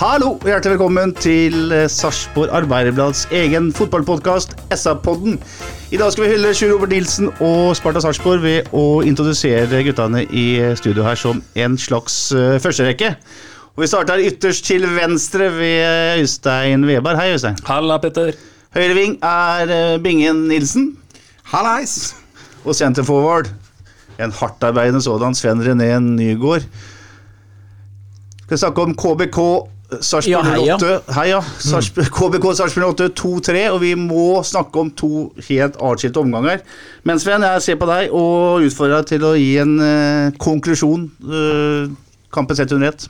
Hallo og hjertelig velkommen til eh, Sarpsborg Arbeiderblads egen fotballpodkast SA-podden. I dag skal vi hylle Sjur Robert Nilsen og Sparta Sarpsborg ved å introdusere guttene i studio her som en slags uh, førsterekke. Og Vi starter ytterst til venstre ved Øystein Weberg. Hei, Øystein. Halla, Petter. Høyreving er Bingen Nilsen. Hallais! Og senterforward, en hardtarbeidende sådan, Sven René Nygård. Skal snakke om KBK Sarpsborg Ja, 08. Hei, ja. Sarpsborg- KBK Sarpsborg 08 2-3, og vi må snakke om to helt atskilte omganger. Men Sven, jeg ser på deg og utfordrer deg til å gi en eh, konklusjon. Uh, kampen sett under ett.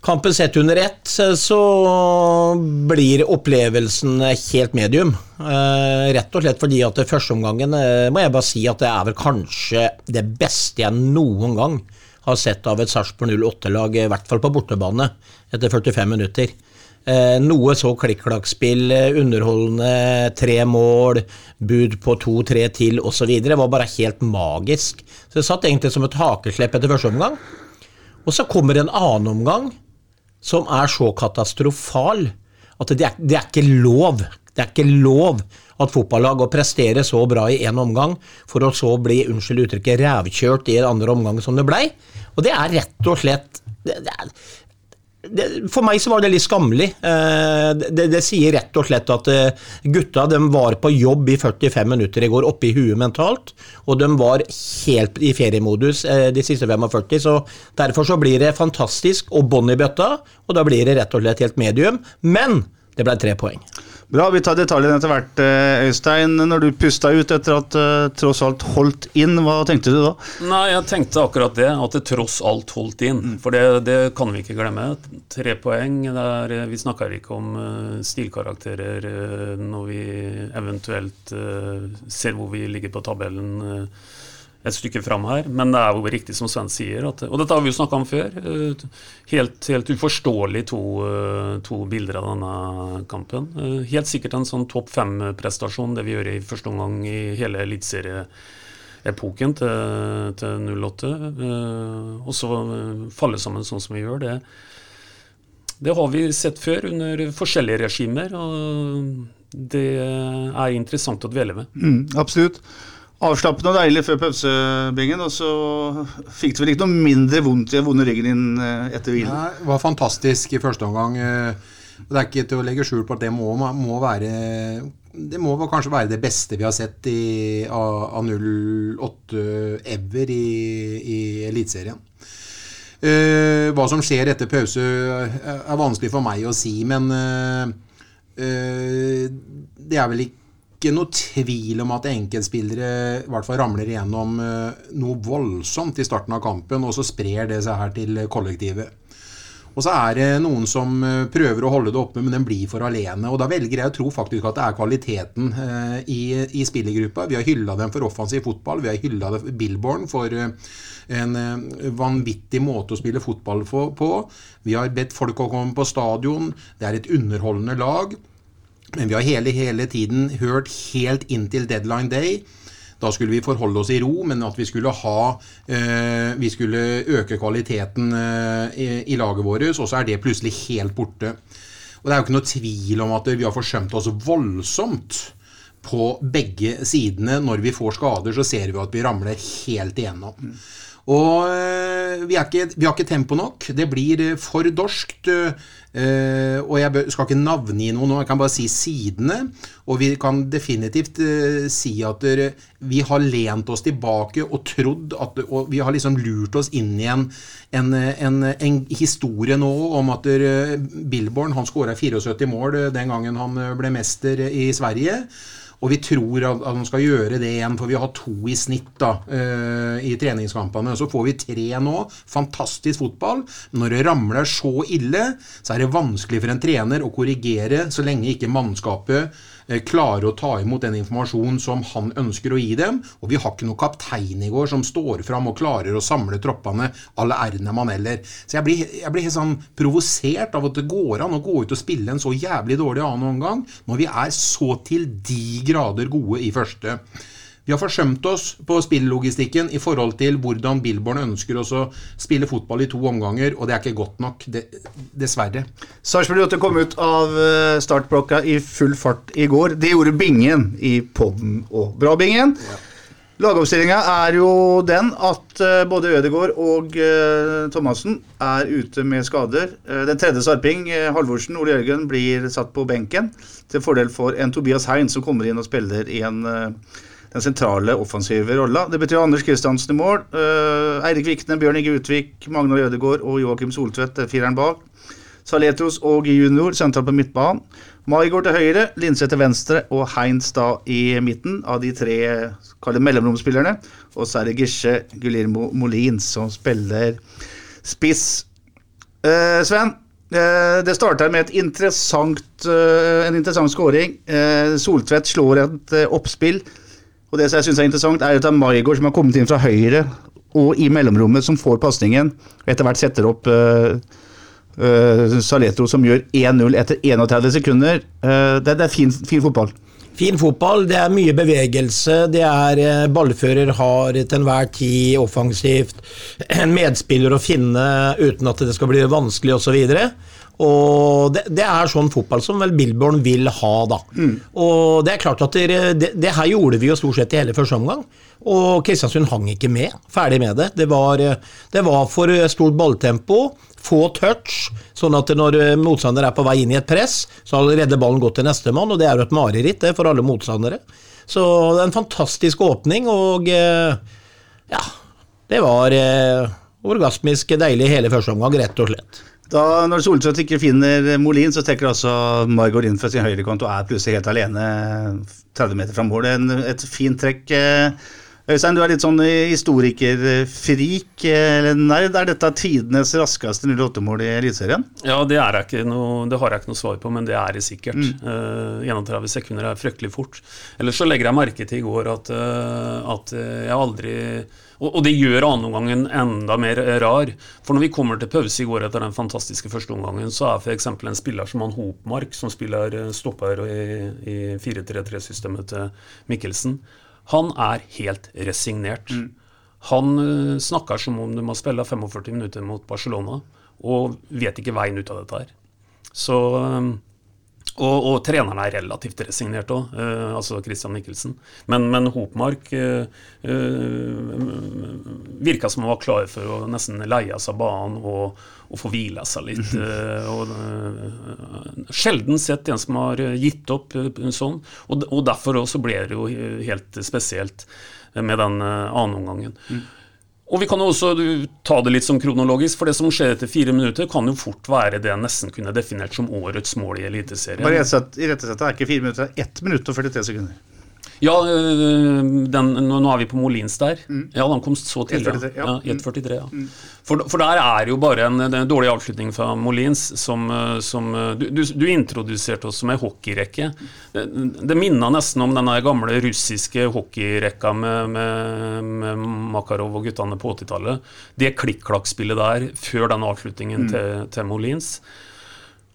Kampen sett under ett, så blir opplevelsen helt medium. Eh, rett og slett fordi at førsteomgangen, første omgangen eh, må jeg bare si at det er vel kanskje det beste jeg noen gang har sett av et Sarpsborg 08-lag, i hvert fall på bortebane, etter 45 minutter. Eh, noe så klikk-klakk-spill, eh, underholdende, tre mål, bud på to-tre til osv. Var bare helt magisk. Så det satt egentlig som et hakeslepp etter første omgang. Og så kommer en annen omgang som er så katastrofal at det er, det er ikke lov. Det er ikke lov at fotballag å prestere så bra i én omgang, for å så bli unnskyld uttrykket, rævkjørt i en andre omgang som det blei. Og det er rett og slett det, det er, det, for meg så var det litt skammelig. Eh, Det, det sier rett og slett at eh, gutta de var på jobb i 45 minutter i går, oppe i huet mentalt. Og de var helt i feriemodus eh, de siste 45, så derfor så blir det fantastisk og bånn i bøtta. Og da blir det rett og slett helt medium. Men det ble tre poeng. Bra, vi tar detaljene etter hvert. eh, Øystein, når du pusta ut etter at uh, tross alt holdt inn, hva tenkte du da? Nei, jeg tenkte akkurat det, at det tross alt holdt inn. For det, det kan vi ikke glemme. Tre poeng. Det er, vi snakker ikke om eh, stilkarakterer eh, når vi eventuelt eh, ser hvor vi ligger på tabellen eh, et stykke fram her. Men det er jo riktig som Sven sier, at, og dette har vi jo snakka om før. eh, Helt, helt uforståelig to, eh, to bilder av denne kampen. Eh, Helt sikkert en sånn topp fem-prestasjon, det vi gjør i første omgang i hele eliteserie epoken til, til 08, eh, og så falle sammen sånn som vi gjør det. Det har vi sett før under forskjellige regimer, og det er interessant å dvele ved. Mm, absolutt. Avslappende og deilig før pausebingen, og så fikk du vel ikke noe mindre vondt i den vonde ryggen din eh, etter hvilen? Nei, det var fantastisk i første omgang. eh, Det er ikke til å legge skjul på at det må, må være Det må kanskje være det beste vi har sett i, av, av 08 ever i, i Eliteserien. Uh, hva som skjer etter pause er vanskelig for meg å si, men uh, uh, det er vel ikke noe tvil om at enkeltspillere i hvert fall ramler igjennom eh, noe voldsomt i starten av kampen, og så sprer det seg her til kollektivet. Og så er det noen som eh, prøver å holde det oppe, men den blir for alene. Og da velger jeg å tro faktisk at det er kvaliteten eh, i, i spillergruppa. Vi har hylla dem for offensiv fotball. Vi har hylla Billborn for en vanvittig måte å spille fotball på. Vi har bedt folk å komme på stadion. Det er et underholdende lag. Men vi har hele, hele tiden hørt helt inntil deadline day da skulle vi forholde oss i ro, men at vi skulle ha eh, Vi skulle øke kvaliteten eh, i, laget vårt, og så er det plutselig helt borte. Og Det er jo ikke noe tvil om at vi har forsømt oss voldsomt på begge sidene. Når vi får skader, så ser vi at vi ramler helt igjennom. Og eh, vi, ikke, vi har ikke tempo nok. Det blir eh, for dorskt. eh, og jeg skal ikke navngi noe nå, jeg kan bare si sidene. Og vi kan definitivt si at vi har lent oss tilbake og trodd at Og vi har liksom lurt oss inn i en, en, en, en historie nå om at Billborn han skåra 74 mål den gangen han ble mester i Sverige. Og vi tror at, at de skal gjøre det igjen, for vi har to i snitt da, uh, i treningskampene. Så får vi tre nå. Fantastisk fotball. Når det ramler så ille, så er det vanskelig for en trener å korrigere så lenge ikke mannskapet eh, klarer å ta imot den informasjonen som han ønsker å gi dem. Og vi har ikke noen kaptein i går som står fram og klarer å samle troppene alle ærene man heller. Så jeg blir, jeg blir helt sånn provosert av at det går an å gå ut og spille en så jævlig dårlig annen omgang når vi er så til de grader gode i første. Vi har forsømt oss på spilllogistikken i forhold til hvordan Billborn ønsker oss å spille fotball i to omganger, og det er ikke godt nok. Det, dessverre. Sarpsborg 8 kom ut av eh, startblokka i full fart i går. Det gjorde Bingen i podden og Bra, Bingen. Lagoppstillinga er jo den at eh, både Ødegaard og uh, Thomassen er ute med skader. Den tredje sarping, uh, Halvorsen, Ole Jørgen, blir satt på benken til fordel for en Tobias Hein som kommer inn og spiller i en, uh, den sentrale offensive rolla. Det betyr Anders Kristiansen i mål. Eirik Vikne, Bjørn Inge Utvik, Magnar Ødegaard og Joakim Soltvedt er fireren bak. Saletros og junior sentralt på midtbanen. Maigård til høyre, Linse til venstre og Heinz da i midten av de tre mellomromspillerne. Og så er det Gisje Guillermo Molins som spiller spiss. Uh, Sven, uh, det starter med interessant, uh, en interessant skåring. Eh, Soltvedt slår et eh, oppspill. Og det som jeg syns er interessant, er at det er Maigård som har kommet inn fra høyre og i mellomrommet, som får pasningen. Og etter hvert setter opp uh, uh, Saletro, som gjør 1-0 etter 31 sekunder. Uh, det, det, er fin, fin, fotball. Fin fotball. Det er mye bevegelse. Det er Ballfører har til enhver tid offensivt en medspiller å finne uten at det skal bli vanskelig osv. Og det, det, er sånn fotball som vel Billborn vil ha, da. Mm. Og det er klart at det, det, det, her gjorde vi jo stort sett i hele første omgang. Og Kristiansund hang ikke med. Ferdig med det. Det var, det var for stort balltempo, få touch, sånn at når motstander er på vei inn i et press, så redder ballen gått til nestemann, og det er jo et mareritt det for alle motstandere. Så det er en fantastisk åpning, og ja Det var orgasmisk deilig hele første omgang, rett og slett. Da, når Soltvedt ikke finner Molin, så trekker altså Margot inn fra sin høyrekant og er plutselig helt alene 30 meter fra mål. Et fint trekk. Øystein, du er litt sånn historikerfrik. Nei, er dette tidenes raskeste 08-mål i Eliteserien? Ja, det, noe, det, har jeg ikke noe svar på, men det er det sikkert. Mm. Uh, 31 sekunder er fryktelig fort. Ellers så legger jeg merke til i går at, uh, at jeg aldri og, og det gjør annenomgangen enda mer rar. For når vi kommer til pause i går etter den fantastiske første omgangen, så er f.eks. en spiller som han Hopmark, som spiller eh, stopper i, i 4-3-3-systemet til Mikkelsen, han er helt resignert. Mm. Han uh, snakker som om de må spille 45 minutter mot Barcelona, og vet ikke veien ut av dette her. Så og, og, treneren er relativt resignert òg, eh, altså Christian Michelsen. Men, men Hopmark eh, eh, virka som han var klar for å nesten leie seg banen og, og få hvile seg litt. Eh, og, eh, sjelden sett en som har gitt opp eh, sånn. Og, og derfor også ble det jo helt spesielt med den uh, annenomgangen. Mm. Og vi kan jo også ta det litt som kronologisk, for det som skjer etter fire minutter, kan jo fort være det jeg nesten kunne definert som årets mål i Eliteserien. Bare i rettesettet er ikke fire minutter, det er ett minutt og 43 sekunder. Ja, øh, den, nå er vi på Molins der. Mm. Ja, den kom så tidlig. 1.43. Ja. Ja, 1.43, ja. Mm. For, for, der er jo bare en, en dårlig avslutning fra Molins som, øh, som øh, du, du, du, introduserte oss som ei hockeyrekke. Det, det minna nesten om den gamle russiske hockeyrekka med, med, med, Makarov og guttene på 80-tallet. Det klikk-klakk-spillet der før den avslutningen mm. til, til, Molins.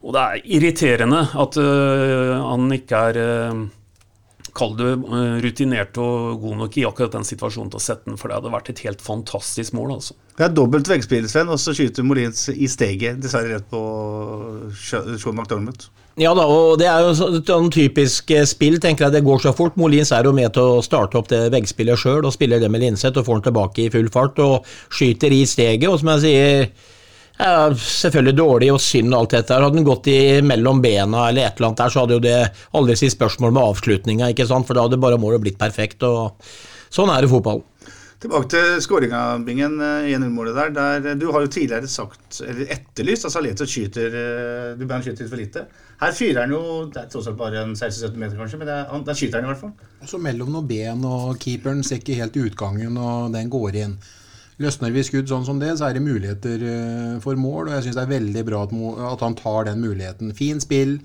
Og det er irriterende at uh, han ikke er uh, kall det eh, rutinert og god nok i akkurat den situasjonen til å sette den, for det hadde vært et helt fantastisk mål. altså. Det er dobbelt veggspill, Sven, og så skyter Molins i steget, dessverre rett på Sean McDormand. Ja da, og det er jo et sånn typisk eh, spill, tenker jeg. Det går så fort. Molins er jo med til å starte opp det veggspillet sjøl, og spiller det med Linseth og får den tilbake i full fart og skyter i steget. Og som jeg sier, ja, selvfølgelig dårlig og synd og alt dette. Hadde den gått i mellom bena eller et eller annet der, så hadde jo det aldri sitt spørsmål med avslutninga, ikke sant. For da hadde bare målet blitt perfekt. og Sånn er det fotball. Tilbake til skåringa, Bingen. 1-0-målet der, der. Du har jo tidligere sagt, eller etterlyst at Saleto skyter Du ber han skyte litt for lite. Her fyrer han jo Det er tross alt bare en 16-17 meter, kanskje, men det er, han, der skyter han i hvert fall. Og så mellom noen ben, og keeperen ser ikke helt utgangen, og den går inn. Løsner vi skudd sånn som det, så er det muligheter eh, for mål, og jeg syns det er veldig bra at, han tar den muligheten. Fin spill.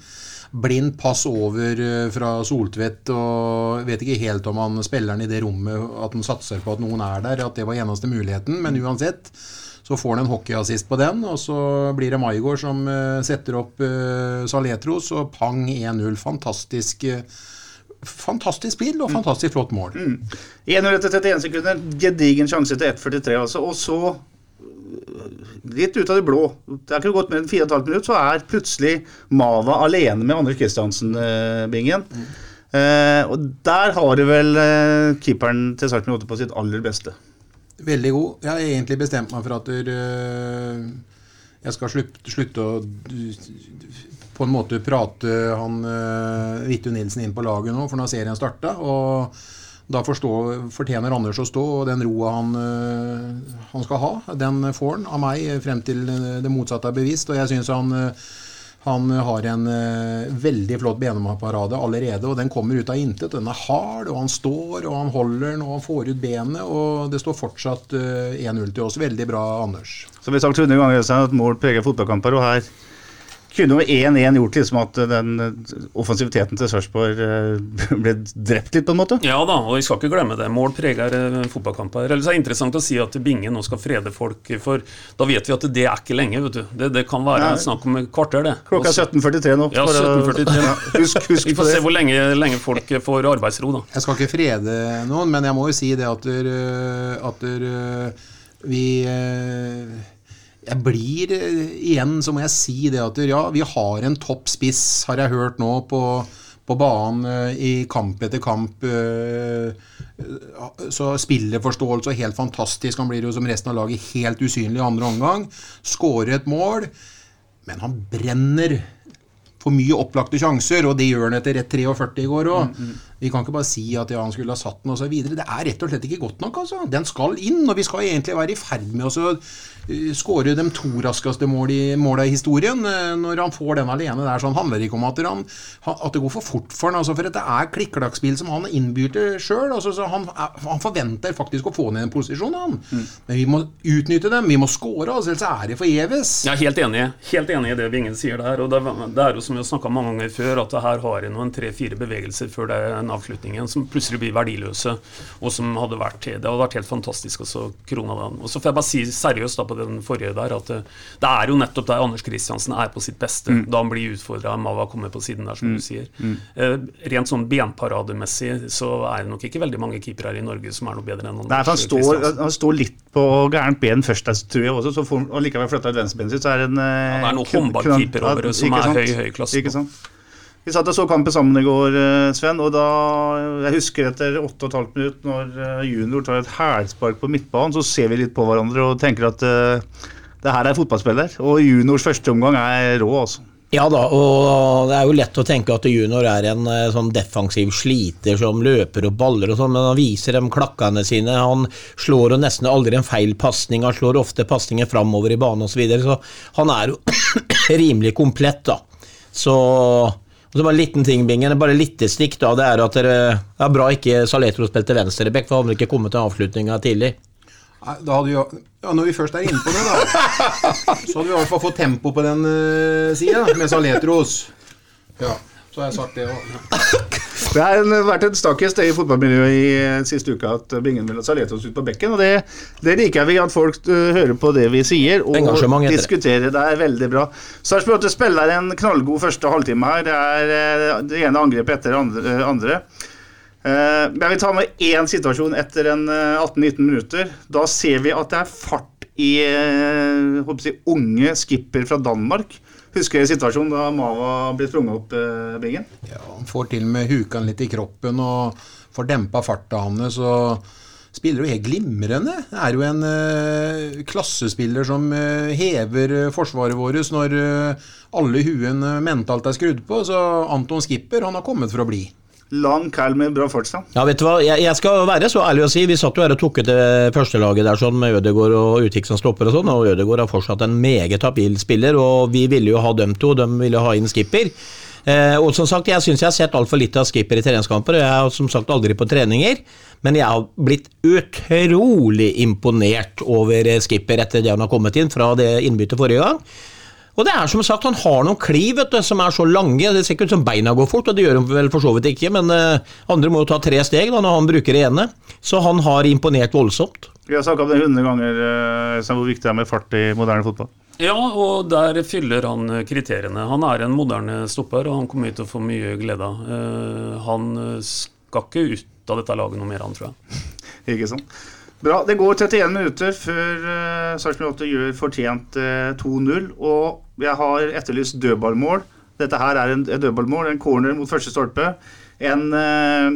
Blind pass over eh, fra Soltvedt, og vet ikke helt om han spilleren i det rommet at han satser på at noen er der, at det var eneste muligheten, men uansett så får han en hockeyassist på den, og så blir det Maigård som eh, setter opp Saletros, og pang 1-0. Fantastisk eh, Fantastisk spill og fantastisk flott mål. 1 etter 31 sekunder. Gedigen sjanse til 1,43, altså. Og så, øh, litt ut av det blå, det er ikke gått mer enn 4 15 minutter, så er plutselig Mava alene med Anders Kristiansen-bingen. Eh, og der har du vel eh, keeperen til Sarpsborg 8 på sitt aller beste. Veldig god. Jeg har egentlig bestemt meg for at øh, jeg skal slutte, slutte å på en måte prate han øh, Vittu Nilsen inn på laget nå, for nå har serien starta. Og da forstå, fortjener Anders å stå, og den roa han, øh, han skal ha, den får han av meg frem til det motsatte er bevist. Og jeg syns han øh, han har en eh, veldig flott benparade allerede, og den kommer ut av intet. Den er hard, og han står, og han holder den, og han får ut benet, og det står fortsatt eh, 1-0 til oss. Veldig bra, Anders. Som vi har sagt 100 ganger, Øystein, at mål preger fotballkamper, og her kunne jo 1-1 gjort liksom at den eh, offensiviteten til Sarpsborg eh, ble drept litt, på en måte. Ja da, og vi skal ikke glemme det. Mål preger eh, fotballkamper. Ellers er det interessant å si at Binge nå skal frede folk, for da vet vi at det er ikke lenge. vet du. Det, det kan være Nei. snakk om et kvarter, det. Klokka er 17.43 nå. Ja, for 17.43. Ja, husk, husk Vi får se hvor lenge, lenge folk får arbeidsro, da. Jeg skal ikke frede noen, men jeg må jo si det at, der, at der, vi Jeg blir øh, Igjen så må jeg si det at ja, vi har en topp spiss, har jeg hørt nå, på, på banen øh, i kamp etter kamp. øh, Så spillerforståelse og helt fantastisk. Han blir jo som resten av laget helt usynlig i andre omgang. Skårer et mål, men han brenner for mye opplagte sjanser, og det gjør han etter rett 43 i går òg. Vi kan ikke bare si at ja, han skulle ha satt den osv. Det er rett og slett ikke godt nok. altså. Den skal inn, og vi skal egentlig være i ferd med å eh, skåre de to raskeste målene i, måla i historien. eh, Når han får den alene der, så han handler ikke om at, han, at det går for fort for han, altså, for det er klikk-klakk-spill som han innbyr til sjøl. Altså, han, er- han forventer faktisk å få ned en posisjon, han. Men vi må utnytte dem. Vi må skåre, altså, ellers er det forgjeves. Jeg er helt enig Helt enig i det Vingen sier der. og Det, det er jo som vi har snakka mange ganger før, at det her har en noen tre-fire bevegelser før det er den avslutningen som plutselig blir verdiløse, og som hadde vært Det hadde vært helt fantastisk, og så krona den. Og så får jeg bare si seriøst da på den forrige der, at det, det er jo nettopp der Anders Kristiansen er på sitt beste. Da han blir utfordra av Mava kommer på siden der, som du sier. Eh, rent sånn benparademessig så er det nok ikke veldig mange keepere her i Norge som er noe bedre enn Anders Nei, han står, han står litt på gærent ben først, tror jeg også. Så får han likevel flytta ut venstrebenet sitt, så er det en eh, Ja, det er noe kun- håndballkeeper over det, som er høy, høy klasse. Ikke sant? Vi satt og så kampen sammen i går, eh, Sven, og da Jeg husker etter 8 15 minutter, når eh, junior tar et hælspark på midtbanen, så ser vi litt på hverandre og tenker at uh, det her er fotballspiller. Og juniors første omgang er rå, altså. Ja da, og det er jo lett å tenke at junior er en sånn defensiv sliter som løper og baller og sånn, men han viser dem klakkene sine. Han slår jo nesten aldri en feil pasning, han slår ofte pasninger framover i banen osv. Så, videre, så han er jo rimelig komplett, da. Så og så bare en liten ting, Bingen, bare litt stikk, da. Det er at dere er bra ikke Saletro spilte venstreback, for han hadde ikke kommet til avslutninga tidlig. Nei, Da hadde vi jo, ja, når vi først er inne på det, da, så hadde vi i hvert fall fått tempo på den uh, sida, med Saletros. Ja, så har jeg sagt det òg. Det har vært en stakest i fotballmiljøet i eh, siste uke at Bingen vil ha Saletos ut på bekken. Og det, det liker vi, at folk eh, hører på det vi sier og det. diskuterer. Det er veldig bra. Sarpsborg 8 spiller en knallgod første halvtime her. Det er eh, det ene angrepet etter det andre. Eh, Jeg vil ta med én situasjon etter eh, 18-19 minutter. Da ser vi at det er fart i eh, jeg, unge skipper fra Danmark. Husker du situasjonen da Mava ble sprunget opp, eh, Bingen? Ja, han får til med huka litt i kroppen og får dempa farta hans. og Spiller jo helt glimrende. Det er jo en eh, klassespiller som eh, hever eh, forsvaret vårt når eh, alle huen eh, mentalt er skrudd på. Så Anton Skipper han har kommet for å bli. Lang cal med bra fartstall. Ja, vet du hva, jeg, jeg skal være så ærlig å si, vi satt jo her og tok ut det førstelaget der sånn med Ødegaard og Utvik som stopper og sånn, og Ødegaard har fortsatt en meget habil spiller, og vi ville jo ha dem to, de ville ha inn skipper. Eh, og som sagt, jeg syns jeg har sett altfor lite av skipper i treningskamper, og jeg har som sagt aldri på treninger, men jeg har blitt utrolig imponert over skipper etter det han har kommet inn fra det innbyttet forrige gang. Og det er som sagt, Han har noen kliv vet du, som er så lange. Det ser ikke ut som beina går fort, og det gjør de vel for så vidt ikke, men uh, andre må jo ta tre steg da, når han bruker det ene. Så han har imponert voldsomt. Vi har snakka om det hundre ganger, uh, hvor viktig det er med fart i moderne fotball. Ja, og der fyller han kriteriene. Han er en moderne stopper, og han kommer til å få mye glede av. Uh, han skal ikke ut av dette laget noe mer, han tror jeg. ikke sant. Bra. Det går 31 minutter før uh, Sarpsborg 8 gjør fortjent uh, 2-0. Og jeg har etterlyst dødballmål. Dette her er en, en dødballmål, en corner mot første stolpe. En, uh,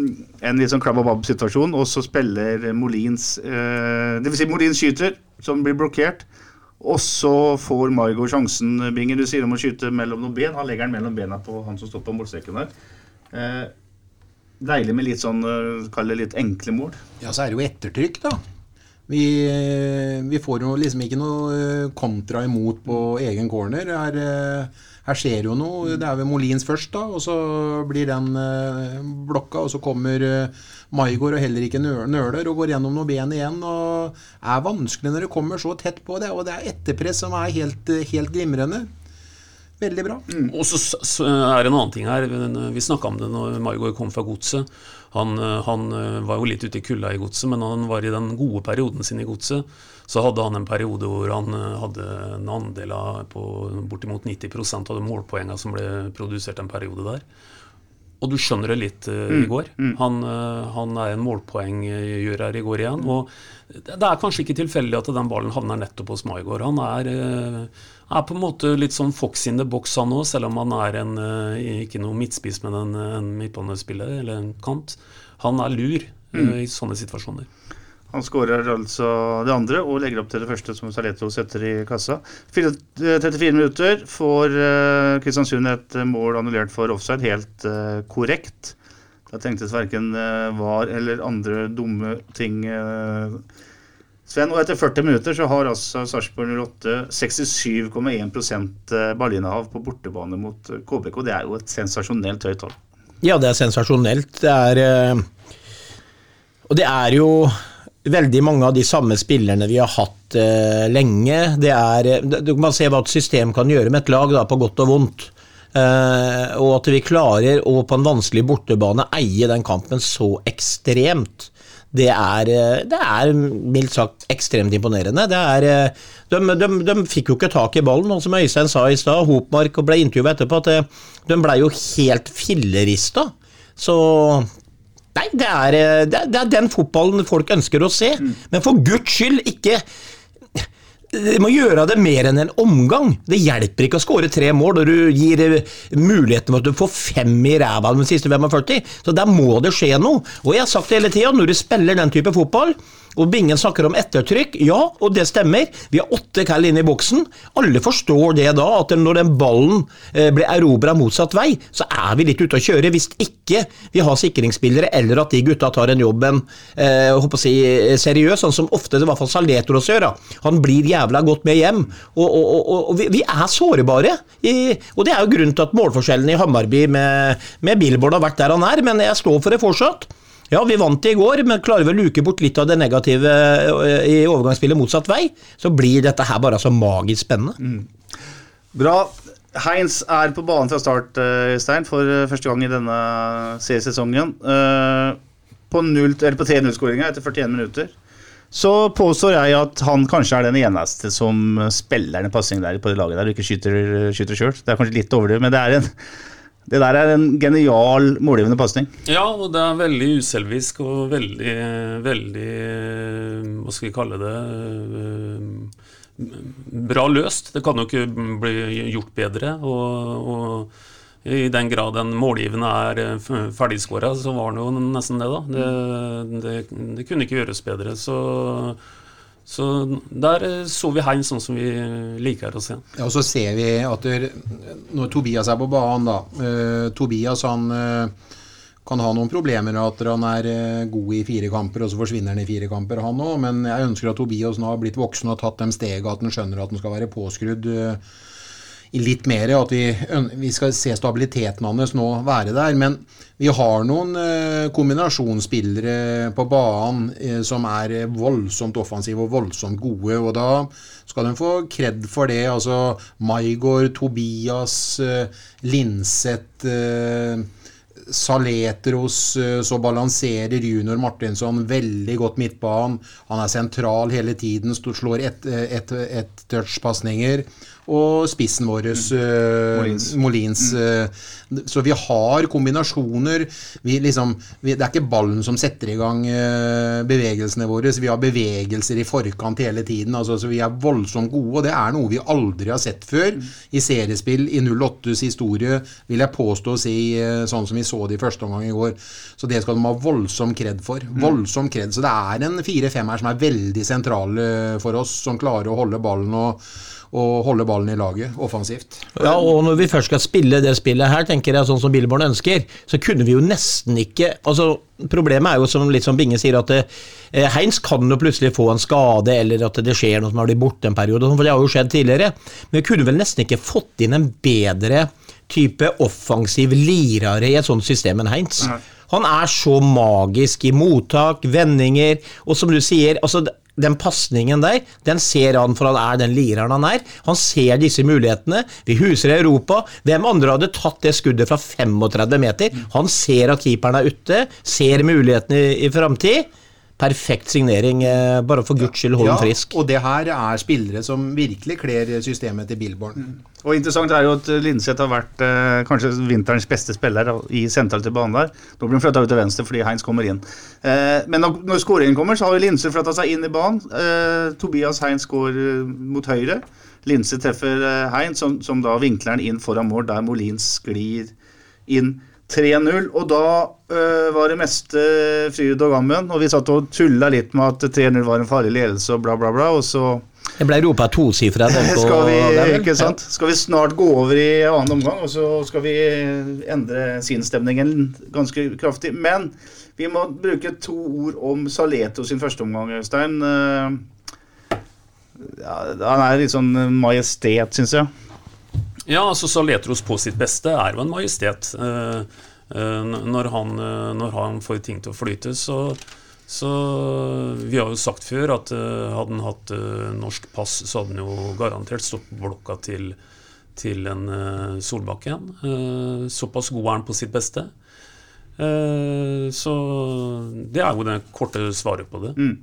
en litt sånn klabb-og-babb-situasjon, og så spiller Molins uh, vil si Molins skyter, som blir blokkert. Og så får Margot sjansen, Bingen. Du sier om å skyte mellom noen ben. Han legger den mellom bena på han som står på målstreken der. Uh, deilig med litt sånn, kall det litt enkle mål. Ja, så er det jo ettertrykk, da. Vi, vi, får jo liksom ikke noe eh, kontra imot på egen corner. Her, eh, her skjer jo noe. Det er ved Molins først, da, og så blir den eh, blokka. Og så kommer Maigård og heller ikke nøler og går gjennom noen ben igjen. og er vanskelig når det kommer så tett på det. Og det er etterpress som er helt, helt glimrende. Veldig bra. Mm. Og så, så, er det en annen ting her. Vi snakka om det når Maigård kom fra godset. Han, eh, han, eh, var jo litt ute i kulda i godset, men han var i den gode perioden sin i godset. Så hadde han en periode hvor han eh, hadde en andel av på bortimot 90% av de målpoengene som ble produsert en periode der. Og du skjønner det litt uh, mm. i går. Mm. Han, uh, han, er en målpoenggjører i går igjen. Og det er kanskje ikke tilfeldig at den ballen havner nettopp hos Maigård. Han er, uh, er, på en måte litt sånn fox in the box, han òg, selv om han er en, ikke noe midtspiss, men en, en midtbanespiller eller en kant. Han er lur mm. i sånne situasjoner. Han skårer altså det andre og legger opp til det første som Saleto setter i kassa. 34 eh, minutter får Kristiansund et mål annullert for offside, helt korrekt. Da tenktes verken var eller andre dumme ting. Sven, og etter 40 minutter så har altså Sarpsborg 08 67,1% ballinnehav på bortebane mot KBK. Det er jo et sensasjonelt høyt tall. Ja, det er sensasjonelt. Det er Og det er jo veldig mange av de samme spillerne vi har hatt uh, lenge. Det er, eh, du kan se hva et system kan gjøre med et lag, da, på godt og vondt. Uh, og at vi klarer å på en vanskelig bortebane eie den kampen så ekstremt. Det er, det er mildt sagt ekstremt imponerende. Er, de, de, de, fikk jo ikke tak i ballen, og som Øystein sa i stad, Hopmark ble intervjuet etterpå, at de ble jo helt fillerista. Så Nei, det er, eh, det er, det er den fotballen folk ønsker å se. Mm. Men for guds skyld, ikke de må gjøre det mer enn en omgang. Det hjelper ikke å skåre tre mål når du gir eh, muligheten for at du får fem i ræva de siste 45. Så der må det skje noe. Og jeg har sagt det hele tida, når du spiller den type fotball, og Bingen snakker om ettertrykk. Ja, og det stemmer. Vi har åtte kall inne i boksen. Alle forstår det da, at når den ballen eh, blir erobra motsatt vei, så er vi litt ute å kjøre. Hvis ikke vi har sikringsspillere, eller at de gutta tar en jobben eh, håper å si, seriøs, sånn som ofte det i hvert fall Saletros gjør. Han blir jævla godt med hjem. Og, og, og, og vi, vi, er sårbare. I, og det er jo grunnen til at målforskjellen i Hammarby med, med Billboard har vært der han er, men jeg står for det fortsatt. Ja, vi vant i går, men klarer vi å luke bort litt av det negative eh, i overgangsspillet motsatt vei, så blir dette her bare så magisk spennende. Mm. Bra. Heinz er på banen fra start, eh, Stein, for eh, første gang i denne seriesesongen. På, på 3-0-skåringa etter 41 minutter. Så påstår jeg at han kanskje er den eneste som spiller en pasning der på det laget der og ikke skyter sjøl. Det er kanskje litt overdrevet, men det er en det der er en genial målgivende pasning. Ja, og det er veldig uselvisk og veldig, veldig Hva skal vi kalle det Bra løst. Det kan jo ikke bli gjort bedre. Og, og i den grad en målgivende er ferdigskåra, så var det jo nesten det, da. Det, det, det kunne ikke gjøres bedre. Så så der eh, så vi Hein sånn som vi liker å se. Ja, og så ser vi at der, når Tobias er på banen, da uh, Tobias han uh, kan ha noen problemer at han er uh, god i fire kamper, og så forsvinner han i fire kamper, han òg. Men jeg ønsker at Tobias nå har blitt voksen og tatt de stegene, at han skjønner at han skal være påskrudd litt mer. At vi, vi, skal se stabiliteten hans nå være der. Men vi har noen uh, kombinasjonsspillere på banen uh, som er voldsomt offensive og voldsomt gode. Og da skal de få kred for det. Altså Maigård, Tobias, Linseth Saletros så balanserer junior Martinsson veldig godt midtbanen. Han er sentral hele tiden, slår ett et, et, et touchpasninger og spissen vår, mm. uh, Molins. Molins uh, så vi har kombinasjoner. Vi liksom, vi, det er ikke ballen som setter i gang uh, bevegelsene våre. Vi har bevegelser i forkant hele tiden. Altså, så vi er voldsomt gode, og det er noe vi aldri har sett før mm. i seriespill i 08s historie, vil jeg påstå å si, sånn som vi så det i første omgang i går. Så det skal de ha voldsom kred for. Mm. Voldsom kred. Så det er en fire-fem her som er veldig sentrale for oss, som klarer å holde ballen og og holde ballen i laget offensivt. Ja, og når vi først skal spille det spillet her, tenker jeg sånn som Billborn ønsker, så kunne vi jo nesten ikke altså Problemet er jo som litt som Binge sier, at eh, Heinz kan jo plutselig få en skade, eller at det skjer noe som har blitt borte en periode, for det har jo skjedd tidligere. Men vi kunne vel nesten ikke fått inn en bedre type offensiv lirare i et sånt system enn Heinz. Han er så magisk i mottak, vendinger, og som du sier altså den pasningen der, den ser han for han er den lireren han er. Han ser disse mulighetene. Vi huser i Europa. Hvem andre hadde tatt det skuddet fra 35 meter? Han ser at keeperen er ute, ser mulighetene i, i framtid. Perfekt signering. Eh, bare for guds skyld, hold ja, frisk. Og det her er spillere som virkelig kler systemet til Billborn. Og Interessant er jo at Linseth har vært eh, kanskje vinterens beste spiller i sentral til banen der. Nå blir han flytta ut til venstre fordi Heinz kommer inn. Eh, men når, når skåringen kommer, så har jo Linseth flytta seg inn i banen. Eh, Tobias Heinz går eh, mot høyre. Linse treffer eh, Heinz, som, som, da vinkler han inn foran mål, der Molins sklir inn. 3-0, og da var det meste fryd og gammen. Og vi satt og tulla litt med at 3-0 var en farlig ledelse og bla, bla, bla. Og så Det ble ropa tosifra skal, vi, ikke sant? skal vi snart gå over i annen omgang, og så skal vi endre sinnsstemningen ganske kraftig. Men vi må bruke to ord om Saleto sin første omgang, Øystein. Ja, han er litt sånn majestet, syns jeg. Ja, altså Saletros på sitt beste er jo en majestet. Eh, eh, når han, eh, når han får ting til å flyte, så, så Vi har jo sagt før at hadde han hatt norsk pass, så hadde han jo garantert stått på blokka til, til en Solbakken. Såpass god er han på sitt beste. Så det er jo det korte svaret på det. Mm.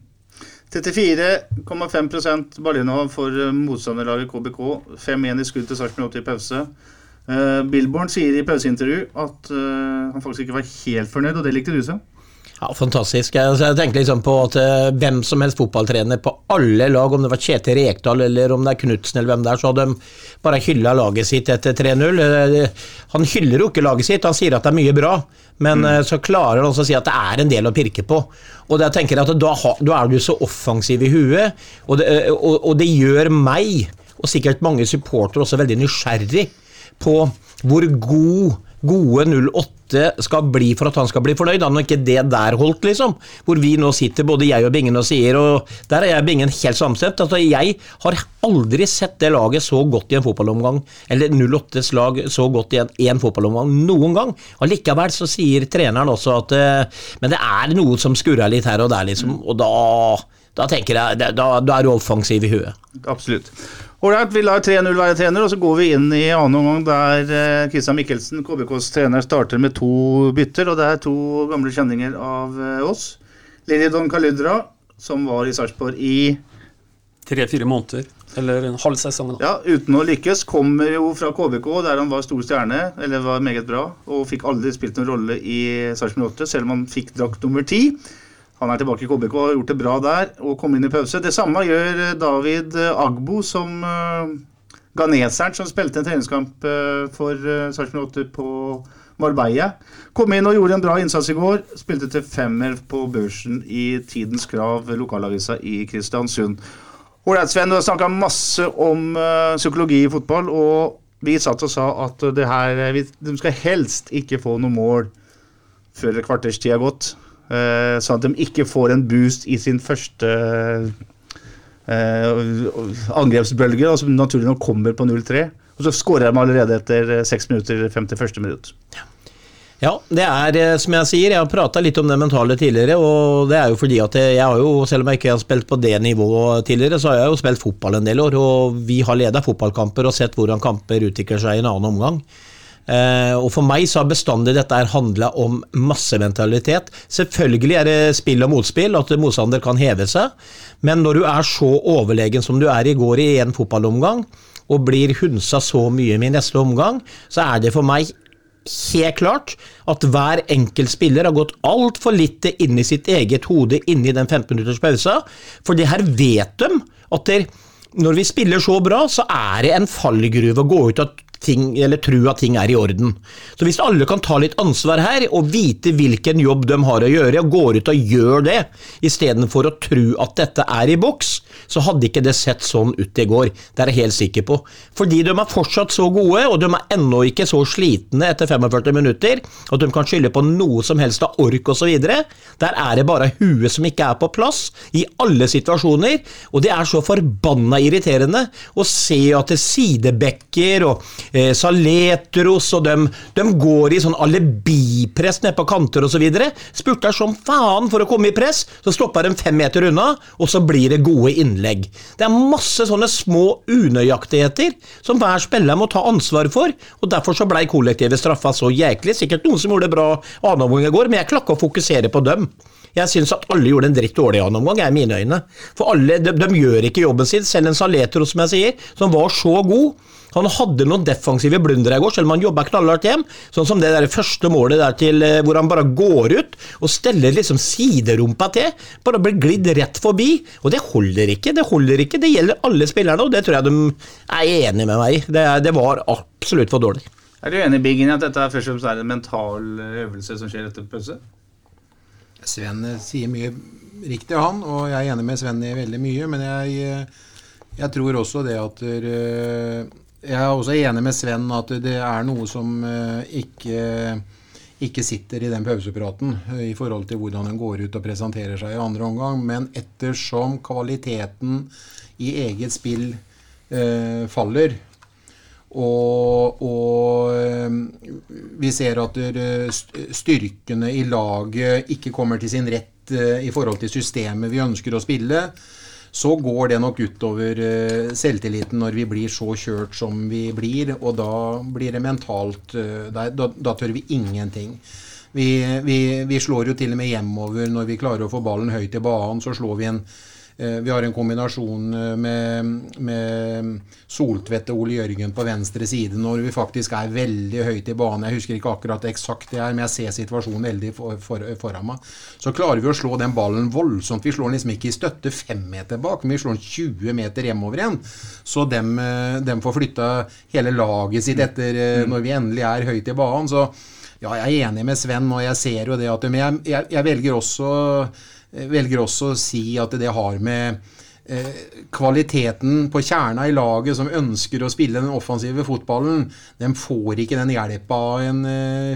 34,5 ballinnehav for motstanderlaget KBK. 5-1 i skudd til Sarpsborg 80 i pause. Uh, Billborn sier i pauseintervju at uh, han faktisk ikke var helt fornøyd, og det likte du, så? Ja, Fantastisk. Jeg, jeg tenker liksom på at uh, hvem som helst fotballtrener på alle lag, om det var Kjetil Rekdal eller om det er Knutsen eller hvem det er, så hadde de bare hylla laget sitt etter 3-0. Han hyller jo ikke laget sitt, han sier at det er mye bra. Men mm. så klarer han også å si at det er en del å pirke på. Og da tenker jeg at da, da er du så offensiv i huet, og det, og, og det gjør meg, og sikkert mange supportere, også veldig nysgjerrig på hvor god gode 08 skal bli for at han skal bli fornøyd. Han har ikke det der holdt, liksom. Hvor vi nå sitter, både jeg og Bingen, og sier, og der er jeg og Bingen helt samstemt. Altså, jeg har aldri sett det laget så godt i en fotballomgang, eller 08s lag så godt i en, en fotballomgang noen gang. Allikevel så sier treneren også at eh, Men det er noe som skurrer litt her og der, liksom. Og da, da tenker jeg Da, da er du offensiv i huet. Absolutt. Ålreit, vi lar 3-0 være trener, og så går vi inn i annen omgang der Kristian eh, Mikkelsen, KBKs trener, starter med to bytter. Og det er to gamle kjenninger av eh, oss. Lilly Don Caludra, som var i Sarpsborg i Tre-fire måneder, eller en halv sesong. Ja, uten å lykkes. Kommer jo fra KBK, der han var stor stjerne, eller var meget bra, og fikk aldri spilt noen rolle i Sarpsborg 8, selv om han fikk drakt nummer ti. Han er tilbake i KBK og har gjort det bra der og kom inn i pause. Det samme gjør eh, David eh, Agbo, som uh, ganeseren som spilte en treningskamp uh, for uh, Sarpsborg 8 på Marbella. Kom inn og gjorde en bra innsats i går. Spilte til femmer på børsen i Tidens Krav, lokalavisa i Kristiansund. Ålreit, Sven, du har snakka masse om uh, psykologi i fotball, og vi satt og sa at her, vi, de skal helst ikke få noe mål før et kvarters tid har gått. Eh, sånn at de ikke får en boost i sin første eh, angrepsbølge, som naturlig nok kommer på 0-3. Og så skårer de allerede etter eh, seks minutter, 51. minutt. Ja, det er eh, som jeg sier, jeg har prata litt om det mentale tidligere, og det er jo fordi at jeg har jo, selv om jeg ikke har spilt på det nivået tidligere, så har jeg jo spilt fotball en del år, og vi har leda fotballkamper og sett hvordan kamper utvikler seg i en annen omgang. Eh, og For meg så har bestandig dette handla om massementalitet. Selvfølgelig er det spill og motspill, at motstander kan heve seg, men når du er så overlegen som du er i går i en fotballomgang, og blir hunsa så mye med i neste omgang, så er det for meg helt klart at hver enkelt spiller har gått altfor lite inn i sitt eget hode inni den 15 minutters pausa. For det her vet de at der, når vi spiller så bra, så er det en fallgruve å gå ut av ting, eller tro at ting er i orden. Så hvis alle kan ta litt ansvar her, og vite hvilken jobb de har å gjøre, og går ut og gjør det, istedenfor å tro at dette er i boks, så hadde ikke det sett sånn ut i går. Det er jeg helt sikker på. Fordi de er fortsatt så gode, og de er ennå ikke så slitne etter 45 minutter at de kan skylde på noe som helst av ork osv. Der er det bare huet som ikke er på plass i alle situasjoner, og det er så forbanna irriterende å se at det sidebekker og eh, Saletros og dem, de går i sånn alibipress nede på kanter osv. Spurter som faen for å komme i press, så stopper de fem meter unna, og så blir det gode innlegg. Det er masse sånne små unøyaktigheter som hver spiller må ta ansvar for, og derfor så blei kollektivet straffa så jæklig. Sikkert noen som gjorde det bra annen omgang i går, men jeg klarer å fokusere på dem. Jeg syns at alle gjorde en dritt dårlig gjennomgang, omgang, er mine øyne. For alle, de, de, gjør ikke jobben sin. Selv en Saletro, som jeg sier, som var så god. Han hadde noen defensive blundere i går, selv om han jobba knallhardt hjem. Sånn som det der første målet der til eh, hvor han bare går ut og steller liksom siderumpa til. Bare blir glidd rett forbi. Og det holder ikke. Det holder ikke. Det gjelder alle spillerne, og det tror jeg de er enig med meg i. Det, det var absolutt for dårlig. Er du enig Biggen, i at dette først og fremst er en mental øvelse som skjer etter pause? Sven sier mye riktig, han, og jeg er enig med Sven i veldig mye. Men jeg, jeg tror også det at Jeg er også enig med Sven at det er noe som ikke, ikke sitter i den pausepraten i forhold til hvordan en går ut og presenterer seg i andre omgang. Men ettersom kvaliteten i eget spill eh, faller, og, og, vi ser at styrkene i laget ikke kommer til sin rett i forhold til systemet vi ønsker å spille, så går det nok utover selvtilliten når vi blir så kjørt som vi blir. Og da blir det mentalt Da, da tør vi ingenting. Vi, vi, vi, slår jo til og med hjemover når vi klarer å få ballen høyt i banen. Så slår vi en vi har en kombinasjon med, med Soltvedt og Ole Jørgen på venstre side når vi faktisk er veldig høyt i banen. Jeg husker ikke akkurat eksakt det her, men jeg ser situasjonen veldig for, for, foran meg. Så klarer vi å slå den ballen voldsomt. Vi slår den liksom ikke i støtte fem meter bak, men vi slår den 20 meter hjemover igjen. Så dem, dem får flytta hele laget sitt etter når vi endelig er høyt i banen. Så ja, jeg er enig med Sven, og jeg ser jo det at Men jeg, jeg, jeg velger også velger også å si at det har med eh, kvaliteten på kjerna i laget som ønsker å spille den offensive fotballen, den får ikke den hjelpa av en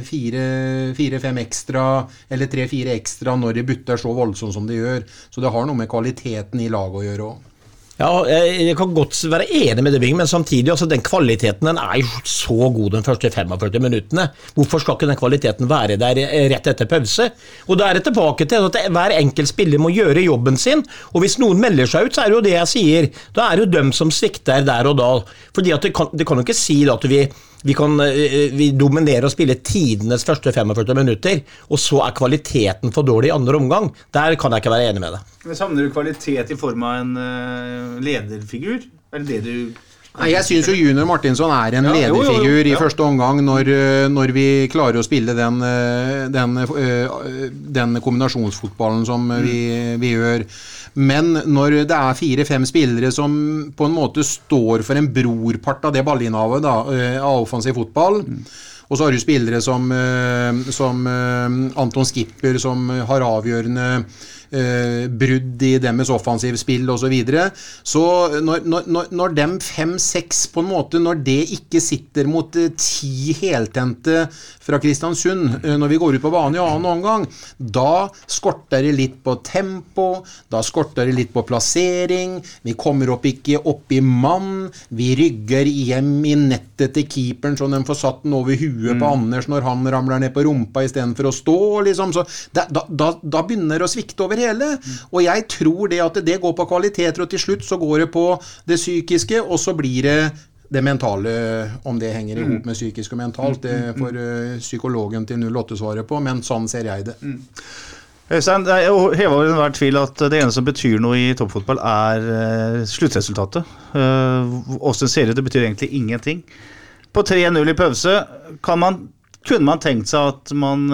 fire-fem ekstra eller tre-fire ekstra når de butter så voldsomt som de gjør. Så det har noe med kvaliteten i laget å gjøre òg. Ja, jeg kan godt være enig med det, Bing, men samtidig, altså den kvaliteten den er jo så god de første 45 minuttene. Hvorfor skal ikke den kvaliteten være der rett etter pause? Og Da er det tilbake til at hver enkelt spiller må gjøre jobben sin. Og hvis noen melder seg ut, så er det jo det jeg sier. Da er det jo dem som svikter der og da. Fordi at det kan, det kan jo ikke si at vi vi, kan, vi dominerer og spiller tidenes første 45 minutter, og så er kvaliteten for dårlig i andre omgang. Der kan jeg ikke være enig med deg. Men Savner du kvalitet i form av en uh, lederfigur? Er det det du Nei, Jeg syns jo Junior Martinsson er en ja, lederfigur jo, jo, jo, ja. i første omgang når, når, vi klarer å spille den, den, den kombinasjonsfotballen som mm. vi, vi, gjør. Men når det er fire-fem spillere som på en måte står for en brorpart av det ballinnehavet eh, av offensiv fotball mm. Og så har du spillere som, eh, som, eh, Anton Skipper, som har avgjørende eh, brudd i deres offensivspill osv. Så, videre. så når, når, når dem fem-seks på en måte Når det ikke sitter mot eh, ti heltente fra Kristiansund eh, når vi går ut på banen i annen omgang, da skorter det litt på tempo, da skorter det litt på plassering, vi kommer opp ikke opp i mann, vi rygger hjem i nettet til keeperen så de får satt den over huet mm. på Anders når han ramler ned på rumpa istedenfor å stå, liksom. Så da, da, da begynner det å svikte over hele. Og jeg tror det at det går på kvaliteter, og til slutt så går det på det psykiske, og så blir det det mentale, om det henger i hop med psykisk og mentalt, det får uh, psykologen til 08 svaret på, men sånn ser jeg det. Øystein, det er heva over enhver tvil at det eneste som betyr noe i toppfotball, er uh, sluttresultatet. Åssen uh, ser det ut? Det betyr egentlig ingenting. På 3-0 i pause kan man, kunne man tenkt seg at man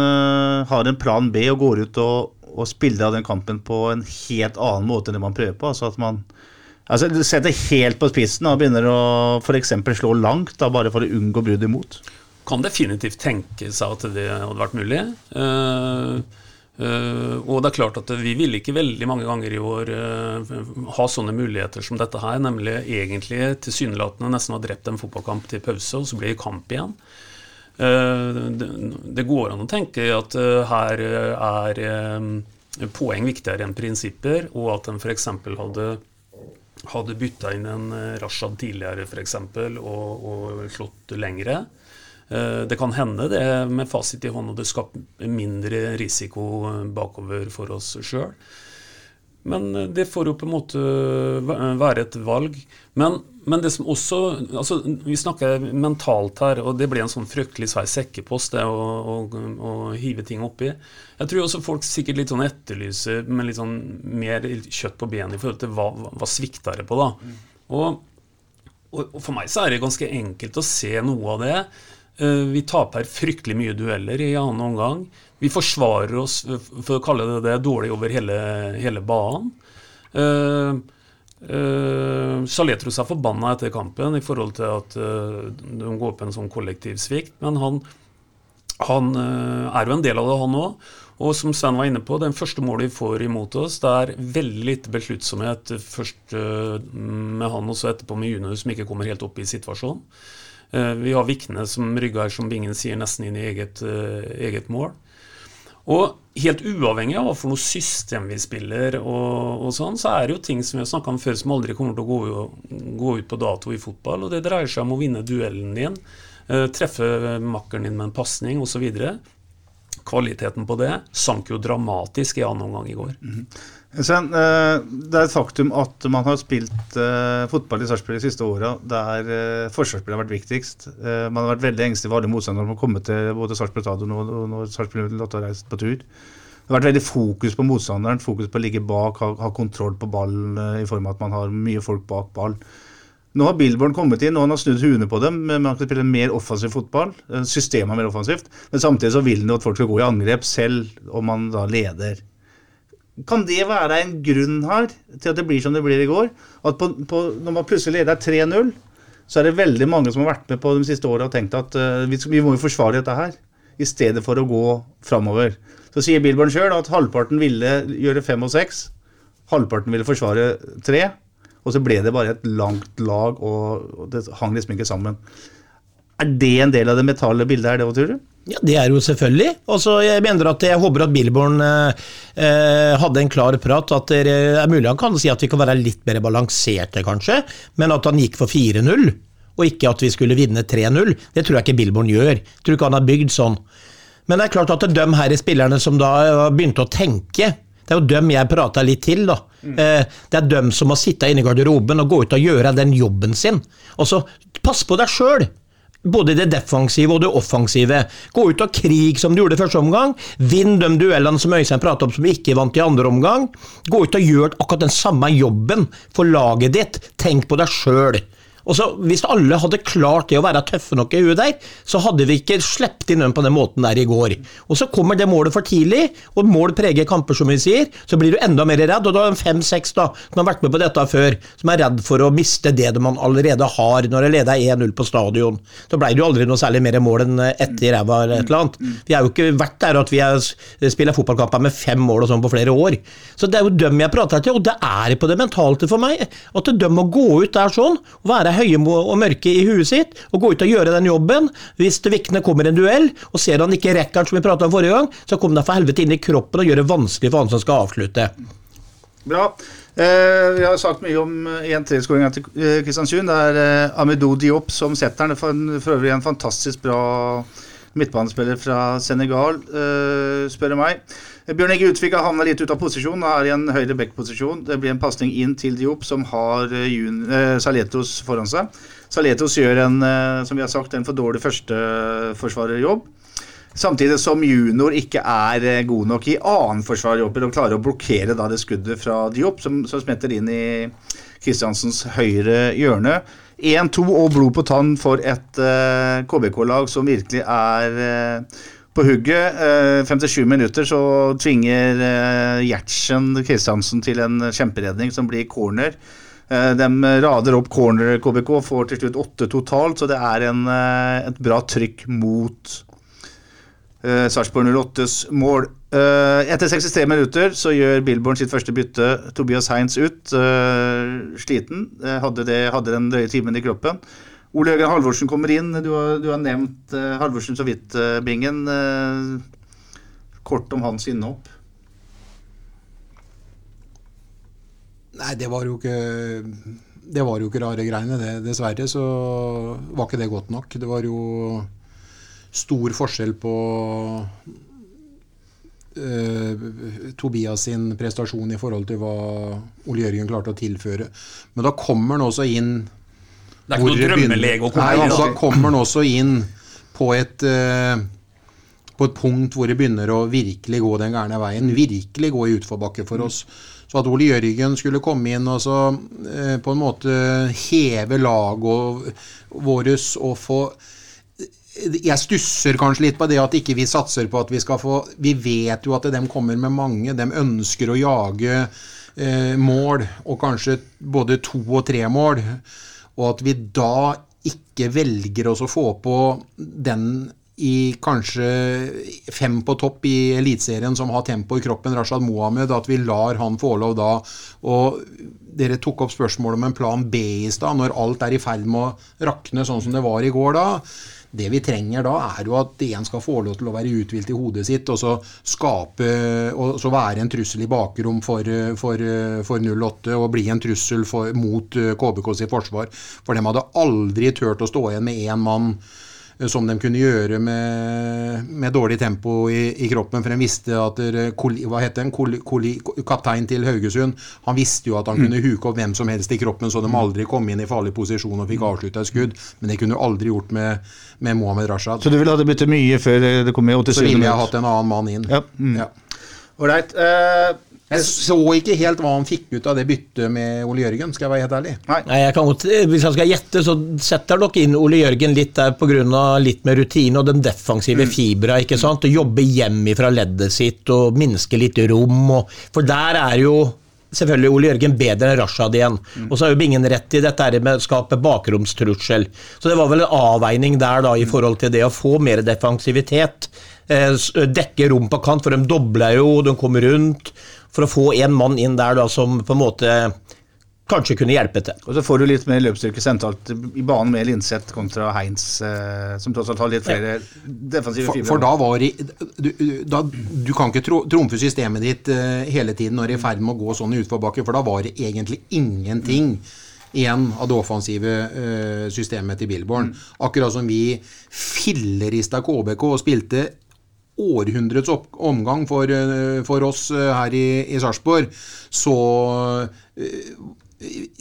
har en plan B og går ut og å spille av den kampen på en helt annen måte enn det man prøver på. Altså at man altså, setter helt på spissen og begynner å f.eks. slå langt, da, bare for å unngå brudd imot. Kan definitivt tenke seg at det hadde vært mulig. Uh, uh, og det er klart at vi ville ikke veldig mange ganger i år uh, ha sånne muligheter som dette her, nemlig egentlig tilsynelatende nesten ha drept en fotballkamp til pause, og så blir det kamp igjen. Eh, det går an å tenke at eh, her er eh, poeng viktigere enn prinsipper, og at en f.eks. hadde hadde bytta inn en Rashad tidligere f.eks. Og, og slått lengre. Det kan hende det med fasit i hånd og det skaper mindre risiko bakover for oss sjøl. Men eh, det får jo på en måte være et valg. Men, men det som også altså Vi snakker mentalt her, og det blir en sånn fryktelig svær sekkepost det å, å, å, hive ting oppi. Jeg tror også folk sikkert litt sånn etterlyser med litt sånn mer kjøtt på benet i forhold til hva, hva svikter det på. da. Og, og, for meg så er det ganske enkelt å se noe av det. Eh, vi taper fryktelig mye dueller i annen omgang. Vi forsvarer oss, for å kalle det det, dårlig over hele, hele banen. Uh, uh, Saletros er forbanna etter kampen i forhold til at uh, de går på en sånn kollektiv svikt. Men han, han uh, er jo en del av det, han òg. Og som Sven var inne på, den første målet vi får imot oss, det er veldig lite besluttsomhet først med han og så etterpå med Juno, som ikke kommer helt opp i situasjonen. Vi har Vikne som rygger, som Bingen sier, nesten inn i eget, eget mål. Og helt uavhengig av hva for noe system vi spiller, og, og, sånn, så er det jo ting som vi har snakka om før som aldri kommer til å gå, gå, ut på dato i fotball. Og det dreier seg om å vinne duellen din, uh, treffe makkeren din med en pasning osv. Kvaliteten på det sank jo dramatisk i annen omgang i går. Mm -hmm. Sen, eh, det er et faktum at man har spilt eh, fotball i Sarpsborg de siste åra der eh, forsvarsspillet har vært viktigst. Man har vært veldig engstelig for alle motstandere når man kommet til både Sarpsborg stadion og når Sarpsborg har reist på tur. Det har vært veldig fokus på motstanderen, fokus på å ligge bak, ha, ha kontroll på ballen i form av at man har mye folk bak ball. Nå har Billborn kommet inn og han har snudd huene på dem. Man kan spille mer offensiv fotball. Systemet er mer offensivt. Men samtidig så vil han at folk skal gå i angrep, selv om man da leder. Kan det være en grunn her til at det blir som det blir i går? At på, på, når man plutselig leder 3-0, så er det veldig mange som har vært med på de siste åra og tenkt at uh, vi, vi, må jo forsvare dette her, i stedet for å gå framover. Så sier Billborn sjøl at halvparten ville gjøre fem og seks, halvparten ville forsvare tre, og så ble det bare et langt lag, og det hang liksom ikke sammen. Er det en del av det metale bildet her, det, tror du? Ja, Det er jo selvfølgelig. Altså, jeg mener at jeg håper at Billborn eh, eh, hadde en klar prat. At det er mulig han kan si at vi kan være litt mer balanserte, kanskje, men at han gikk for 4-0, og ikke at vi skulle vinne 3-0. Det tror jeg ikke Billborn gjør. Jeg tror ikke han har bygd sånn. Men det er klart at det er de her spillerne som da begynte å tenke, det er jo dem jeg prata litt til, da. Mm. Det er dem som må sitte inne i garderoben og gå ut og gjøre den jobben sin. Og så pass på deg sjøl! Både det defensive og det offensive. Gå ut av krig som du gjorde første omgang. Vinn de duellene som Øystein pratet om som ikke vant i andre omgang. Gå ut og gjør akkurat den samme jobben for laget ditt. Tenk på deg sjøl. Og så Hvis alle hadde klart det å være tøffe nok i huet der, så hadde vi ikke sluppet inn dem på den måten der i går. Og Så kommer det målet for tidlig, og mål preger kamper, som vi sier. Så blir du enda mer redd. Og da er det fem-seks som har vært med på dette før, som er redd for å miste det man allerede har når det leder 1-0 på stadion. Da ble det jo aldri noe særlig mer mål enn ett i ræva eller et eller annet. Vi har jo ikke vært der at vi har spiller fotballkamper med fem mål og sånn på flere år. Så det er jo dem jeg prater til, og det er på det mentalte for meg. At de må gå ut der sånn, og være høye og mørke i huet sitt og gå ut og gjøre den jobben. Hvis det Vikne kommer i en duell og ser han ikke rekker den, som vi prata om forrige gang, så kommer han for helvete inn i kroppen og gjør det vanskelig for han som skal avslutte. Bra. Eh, vi har sagt mye om 1-3-skåringa til eh, Kristiansund. Det er eh, Amidou Diop som setter den. For, øvrig en fantastisk bra midtbanespiller fra Senegal, eh, spør meg. Bjørn Egge Utvik har havna litt ut av posisjon er i en høyre back-posisjon. Det blir en pasning inn til Diop, som har eh, eh, Saletos foran seg. Saletos gjør en, eh, som vi har sagt, en for dårlig førsteforsvarerjobb. Samtidig som junior ikke er god nok i annenforsvarerjobber og klarer å blokkere da det skuddet fra Diop, som, som smetter inn i Kristiansens høyre hjørne. 1-2 og blod på tann for et uh, KBK-lag som virkelig er uh, på hugget. Uh, 57 minutter så tvinger uh, Gjertsen Kristiansen til en kjemperedning som blir corner. De rader opp corner KBK, får til slutt åtte totalt, så det er en, et bra trykk mot uh, Sarpsborg 08s mål. Etter 63 minutter så gjør Billborn sitt første bytte. Tobias Heinz ut. Sliten. Hadde, det, hadde, den drøye timen i kroppen. Ole Jørgen Halvorsen kommer inn. Du har, du har nevnt Halvorsen så vidt, Bingen. kort om hans innhopp. Nei, det var jo ikke Det var jo ikke rare greiene, det. Dessverre så var ikke det godt nok. Det var jo stor forskjell på uh, Tobias sin prestasjon i forhold til hva Ole Jørgen klarte å tilføre. Men da kommer han også inn Det er ikke noe drømmelege å altså Da kommer han også inn på et uh, på et punkt hvor det begynner å virkelig gå den gærne veien. Virkelig gå i utforbakke for oss. Så at Ole Jørgen skulle komme inn og så eh, på en måte heve laget vårt og få jeg stusser kanskje litt på det at ikke vi satser på at vi skal få Vi vet jo at de kommer med mange. De ønsker å jage eh, mål, og kanskje både to og tre mål. Og at vi da ikke velger oss å få på den i kanskje fem på topp i Eliteserien som har tempo i kroppen, Rashad Mohammed, at vi lar han få lov da. Og dere tok opp spørsmålet om en plan B i stad, når alt er i ferd med å rakne sånn som det var i går da. Det vi trenger da, er jo at en skal få lov til å være uthvilt i hodet sitt, og så skape og så være en trussel i bakrom for, for, for 08 og bli en trussel for, mot KBK sitt forsvar. For de hadde aldri turt å stå igjen med én mann som de kunne gjøre med, med dårlig tempo i, i, kroppen. For de visste at hva het den, kaptein til Haugesund, han visste jo at han mm. kunne huke opp hvem som helst i kroppen, så de aldri kom inn i farlig posisjon og fikk avslutta et skudd. Men det kunne du aldri gjort med, med Mohammed Rashad. Så du ville ha det byttet mye før det kom i 87 Så ville jeg hatt en annen mann inn. Ja. Mm. ja. Ålreit. Uh, jeg så ikke helt hva han fikk ut av det byttet med Ole Jørgen, skal jeg være helt ærlig. Nei, jeg kan godt, Hvis jeg skal gjette, så setter nok inn Ole Jørgen litt der pga. litt med rutine og den defensive mm. fibra. ikke sant? Å jobbe hjem fra leddet sitt og minske litt rom. Og, for der er jo selvfølgelig Ole Jørgen bedre enn Rashad igjen. Mm. Og så har jo Bingen rett i dette med å skape bakromstrussel. Så det var vel en avveining der da i forhold til det å få mer defensivitet. Eh, dekke rom på kant, for de dobler jo, de kommer rundt for å få en mann inn der da, som på en måte kanskje kunne hjelpe til. Og så får du litt mer løpsstyrke sentralt i banen med Linseth kontra Heinz, eh, som tross alt har litt flere ja. defensive fibre. For, for, da var det du, da, du kan ikke trumfe systemet ditt eh, hele tiden når det er i ferd med å gå sånn i utforbakke, for da var det egentlig ingenting igjen av det offensive uh, systemet til Billborn. Mm. Akkurat som vi fillerista KBK og spilte århundrets omgang for, eh, for oss eh, her i, i Sarpsborg, så eh,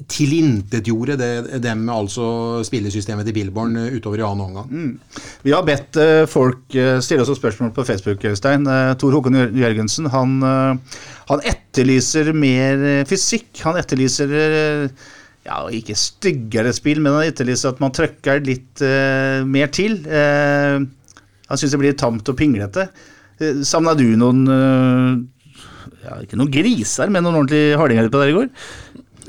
tilintetgjorde det dem altså spillesystemet til Billborn utover i annen omgang. Mm. Vi har bedt folk stille oss spørsmål på Facebook, Stein. Tor Håkon Jørgensen han, han etterlyser mer fysikk. Han etterlyser ja, ikke styggere spill, men han etterlyser at man trøkker litt mer til. Eh, han syns det blir tamt og pinglete. Eh, Savna du noen eh, ja, Ikke noen griser, men noen ordentlige hardinger på der i går?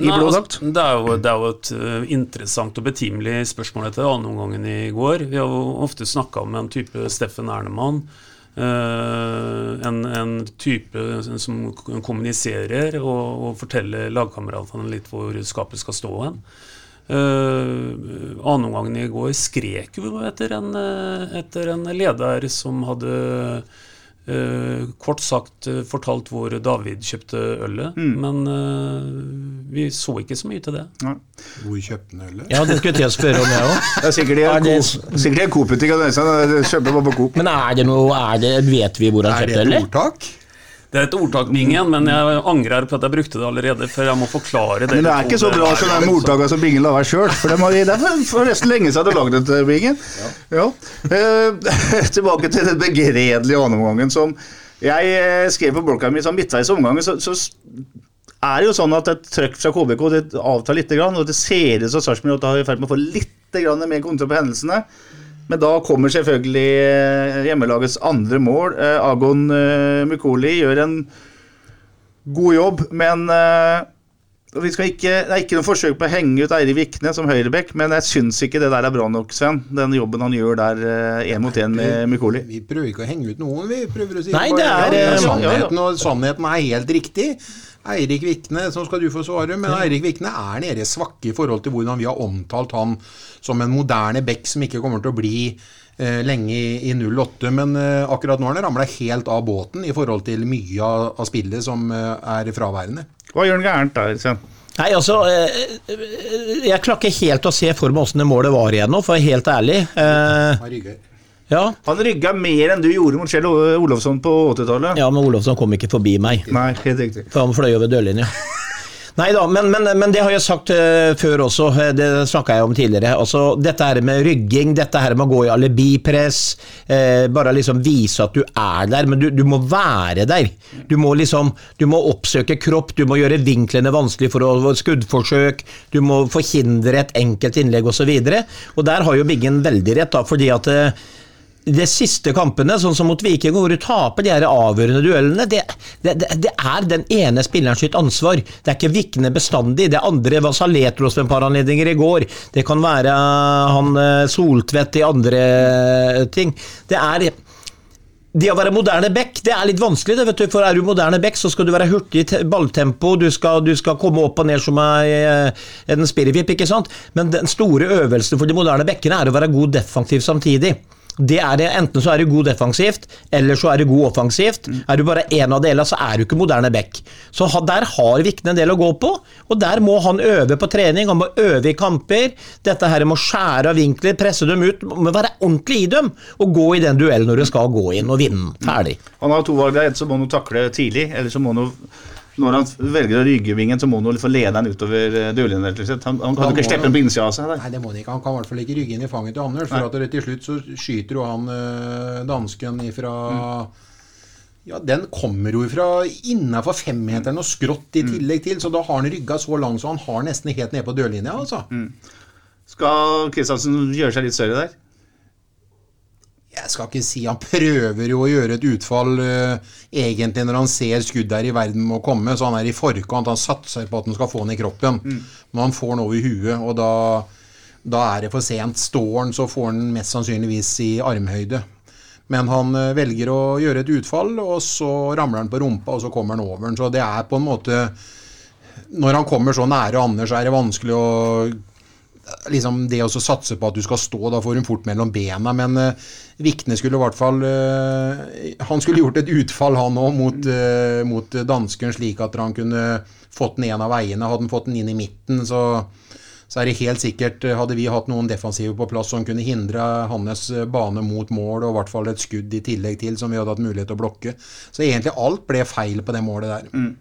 I Nei, altså, det, er jo, det er jo et eh, interessant og betimelig spørsmål etter andreomgangen i går. Vi har jo ofte snakka om en type Steffen Ernemann. Uh, en, en type som kommuniserer og, og forteller lagkameratene litt hvor skapet skal stå hen. Uh, Annenomgangen i går skrek jo etter en, eh, etter en leder som hadde uh, kort sagt eh, fortalt hvor David kjøpte ølet, men uh, vi så ikke så mye til det. Hvor kjøpte han ølet? Ja, det skulle jeg spørre om, jeg òg. Det er sikkert i en Coop-butikk. sånn, Kjøper bare på Coop. Men er det noe er det, Vet vi hvor han Er det kjøpte, et ordtak? Det er et ordtak, Bingen, men jeg angrer på at jeg brukte det allerede, for jeg må forklare det. Men det er ikke så bra som de ordtakene som Bingen lager sjøl. For det er for- forresten lenge siden du lagde det, Bingen. Ja. Eh, tilbake til den begredelige andreomgangen som jeg eh, skrev på blokka mi sånn midtveis i omgangen. Så, så er det jo sånn at et trøkk fra KBK det avtar litt, og det ser ut som Sarpsborg er i ferd med å få litt mer kontroll på hendelsene. Men da kommer selvfølgelig eh, hjemmelagets andre mål. Eh, Agon eh, Mukoli gjør en god jobb, men vi skal ikke, Det er ikke noe forsøk på å henge ut Eirik Vikne som høyrebekk, men jeg syns ikke det der er bra nok, Sven. Den jobben han gjør der én mot én med Mykoli. Vi prøver ikke å henge ut noen, vi prøver å si Nei, det er, ja, sannheten, og sannheten er helt riktig. Eirik Vikne, så skal du få svare, men Eirik Vikne er nede svakke i forhold til hvordan vi har omtalt han som en moderne bekk som ikke kommer til å bli eh, lenge i, i 08. Men eh, akkurat nå har han ramla helt av båten i forhold til mye av, av spillet som eh, er fraværende. Hva gjør han gærent der, Sven? Nei, altså eh, Jeg klarer ikke helt å se for meg åssen det målet var igjen nå, for å være helt ærlig. Eh. Ja. Han rygga mer enn du gjorde mot Kjell Olofsson på 80-tallet. ja, men Olofsson kom ikke forbi meg. Nei, helt riktig. For han fløy over dørlinja. Nei da, men, men, men det har jeg sagt eh, før også, eh, det snakka jeg om tidligere. Altså, dette her med rygging, dette her med å gå i alibipress, eh, bare liksom vise at du er der, men du, du må være der. Du må liksom, du må oppsøke kropp, du må gjøre vinklene vanskelig for å skuddforsøk, du må forhindre et enkelt innlegg osv. Og, så og der har jo Biggen veldig rett, da, fordi at eh, de siste kampene, sånn som mot Viking, hvor du taper de her avgjørende duellene, det, det, det, er den ene spilleren sitt ansvar. Det er ikke Vikne bestandig. Det andre var Saletros ved et par anledninger i går. Det kan være han eh, Soltvedt i andre eh, ting. Det er det å være moderne back, det er litt vanskelig. det vet du, for Er du moderne back, så skal du være hurtig i balltempo, du skal, du skal komme opp og ned som ei, eh, en spirrevipp? Men den store øvelsen for de moderne backene er å være god defensiv samtidig. Det er det, Enten så er du god defensivt, eller så er du god offensivt. Er du bare én av delene, så er du ikke moderne back. Så Der har Vikne en del å gå på, og der må han øve på trening. Han må øve i kamper. Dette her med å skjære av vinkler, presse dem ut. Må være ordentlig i dem, og gå i den duellen når du skal gå inn og vinne. Ferdig. Han har to valg der. Enten så må han takle tidlig, eller så må han når han velger å rygge vingen, så må han få lede den utover eh, slett. Han, han kan jo ikke steppe slippe den på innsida av seg. Der. Nei, det må han ikke. Han kan i hvert fall ikke rygge inn i fanget til Anders. For at det til slutt så skyter jo han øh, dansken ifra Ja, den kommer jo fra innafor femmeteren og skrått i tillegg til, så da har han rygga så langt så han har nesten helt nede på dørlinja, altså. Skal Kristiansen gjøre seg litt større der? Jeg skal ikke si Han prøver jo å gjøre et utfall uh, egentlig når han ser skudd her i verden med å komme, så han er i forkant. Han satser på at han skal få den i kroppen. Men han får den over huet, og da, da er det for sent. Står han, så får han mest sannsynligvis i armhøyde. Men han uh, velger å gjøre et utfall, og så ramler han på rumpa, og så kommer han over den. Så det er på en måte Når han kommer så nære Anders, er det vanskelig å liksom det å satse på at du skal stå, da får hun fort mellom bena. Men uh, Vikne skulle i hvert fall uh, Han skulle gjort et utfall, han òg, mot, uh, mot dansken, slik at han kunne fått den en av veiene. Hadde han fått den inn i midten, så, så er det helt sikkert eh, Hadde vi hatt noen defensive på plass som kunne hindre hans eh, bane mot mål, og i hvert fall et skudd i tillegg til, som vi hadde hatt mulighet til å blokke. Så egentlig alt ble feil på det målet der.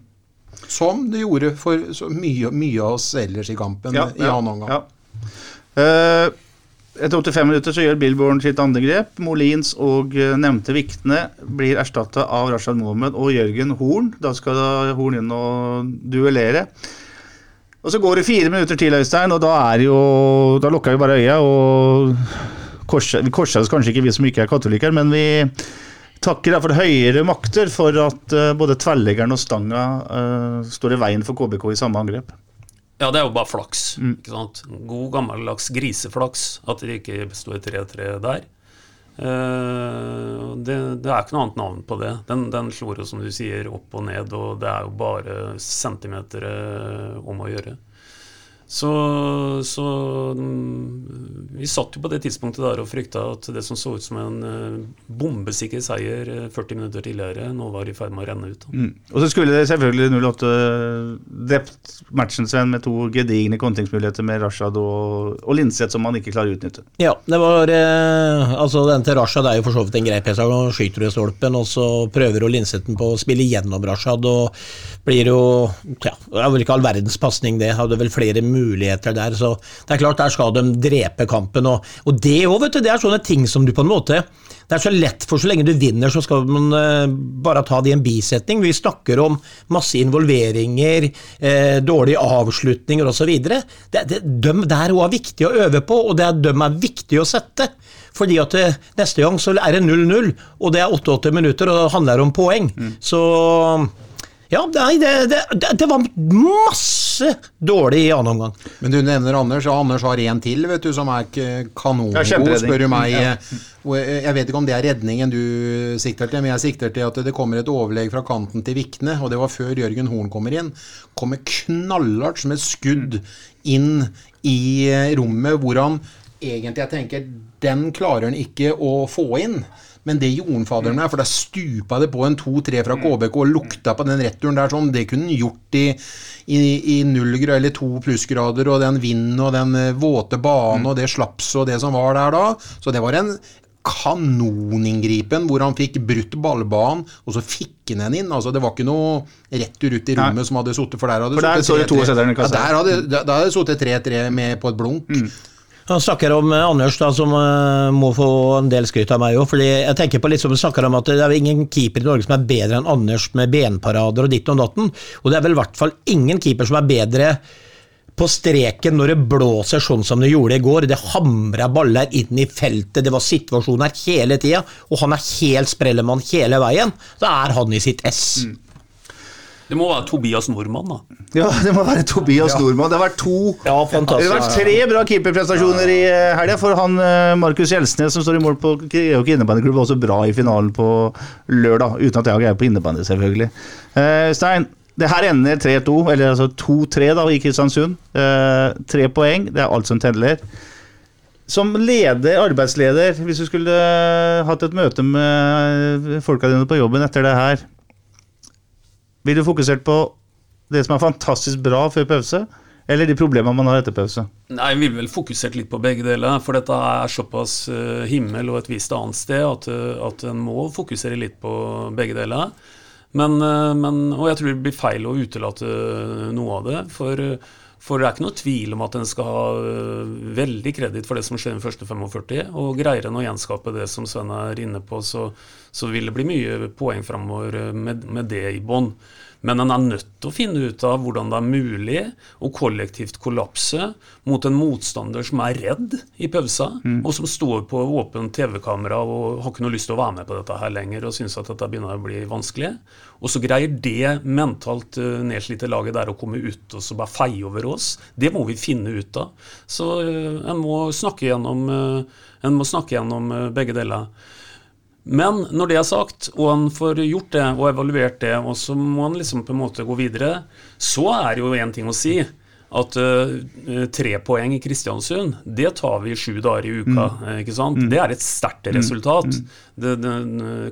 Som det gjorde for så mye, mye av oss ellers i kampen i annen omgang. ja. Eh, etter 85 minutter så gjør Billborn sitt andre grep. Molins og eh, nevnte viktene blir erstatta av Rashad Mohammed og Jørgen Horn. Da skal da Horn inn og duellere. Og så går det fire minutter til, Øystein, og da er jo Da lukker vi bare øya og Vi korser oss kanskje ikke, vi som ikke er katolikker, men vi takker derfor høyere makter for at eh, både tverrleggeren og stanga uh, står i veien for KBK i samme angrep. Ja, det er jo bare flaks. ikke sant? God gammeldags griseflaks at det ikke står 3-3 der. Uh, det, det er ikke noe annet navn på det. Den, den slår jo, som du sier, opp og ned, og det er jo bare centimeter eh, om å gjøre. Så, så mm, vi satt jo på det tidspunktet der og frykta at det som så ut som en eh, bombesikker seier eh, 40 minutter tidligere, nå var i ferd med å renne ut. Mm. Og så skulle det selvfølgelig 08 drept matchen, Sven, med to gedigne kontringsmuligheter med Rashad og, og Linseth som man ikke klarer å utnytte. Ja, det var eh, Altså, den til Rashad er jo for så vidt en grei PC. Han skyter i stolpen, og så prøver jo Linseth på å spille gjennom Rashad, og blir jo Ja, det er vel ikke all verdens pasning, det. Hadde vel flere muligheter der, så det er klart, der skal de drepe kampen. Og, og det òg, vet du, det er sånne ting som du på en måte det er så lett, for så lenge du vinner, så skal man eh, bare ta det i en bisetning. Vi snakker om masse involveringer, eh, dårlige avslutninger osv. Det, det, de der òg er viktig å øve på, og det er dem er viktig å sette. Fordi at det, neste gang så er det 0-0, og det er 88 minutter, og det handler om poeng. Så ja, nei, det, det, det, det var masse dårlig i annen omgang. Men du nevner Anders, og Anders har en til vet du, som er kanongod, spør du meg. Ja. Jeg jeg vet ikke om det er redningen du sikter til, men jeg sikter til at det kommer et overlegg fra kanten til Vikne, og det var før Jørgen Horn kommer inn. Kommer knallhardt som et skudd inn i eh, rommet hvor han egentlig jeg tenker den klarer han ikke å få inn. Men det gjorde han faderen med, for da stupa det på en 2-3 fra KBK og lukta på den returen der sånn. Det kunne han gjort i, i, i null eller to plussgrader, og den vinden og den eh, våte banen og det slapset og det som var der da. Så det var en kanoninngripen hvor han fikk brutt ballbanen, og så fikk han den inn. Altså Det var ikke noe retur ut i rommet som hadde sittet, for der hadde det sittet det to 3-3. setterne i kassa. Ja, der hadde, da, da hadde 3-3 med på et blunk. Han snakker om eh, Anders, da, som eh, må få en del skryt av meg òg. Jeg tenker på litt som han snakker om at det er ingen keeper i Norge som er bedre enn Anders med benparader og ditt og datten. Og det er vel i hvert fall ingen keeper som er bedre på streken når det blåser sånn som det gjorde i går. Det hamra baller inn i feltet, det var situasjoner hele tida, og han er helt sprellemann hele veien. Da er han i sitt ess. Det må være Tobias Nordmann, da. Ja, det må være Tobias Nordmann. Det har vært to Ja, Det har vært tre bra keeperprestasjoner i eh, helga, for han eh, Markus Gjelsnes som står i mål på Georg innebandyklubb, var også bra i finalen på lørdag, uten at jeg har greie på innebandy, selvfølgelig. Eh, Stein, det her ender 3-2, eller altså 2-3 da i Kristiansund. Eh, tre poeng, det er alt som teller. Som leder, arbeidsleder, hvis du skulle hatt et møte med folka dine på jobben etter det her, ville du fokusert på det som er fantastisk bra før pause, eller de problemene man har etter pause? Nei, Vi ville vel fokusert litt på begge deler, for dette er såpass eh, himmel og et visst annet sted at, eh, at en må fokusere litt på begge deler. Men, eh, men, og jeg tror det blir feil å utelate noe av det. For, for det er ikke noe tvil om at en skal ha eh, veldig kreditt for det som skjer i første 45. Og greier en å gjenskape det som Sven er inne på, så, så vil det bli mye poeng framover eh, med, med det i bånn. Men en er nødt til å finne ut av hvordan det er mulig å kollektivt kollapse mot en motstander som er redd i pausa, og som står på åpent TV-kamera og har ikke noe lyst til å være med på dette her lenger og syns at dette begynner å bli vanskelig. Og så greier det mentalt eh, nedslitte laget der å komme ut og så bare feie over oss. Det må vi finne ut av. Så eh, en må snakke gjennom, eh, en må snakke gjennom begge deler. Men når det er sagt, og han får gjort det og evaluert det, og så må han liksom på en måte gå videre, så er det jo én ting å si. At uh, tre poeng i Kristiansund, det tar vi sju dager i uka. Mm. ikke sant? Det er et sterkt resultat. Det, det,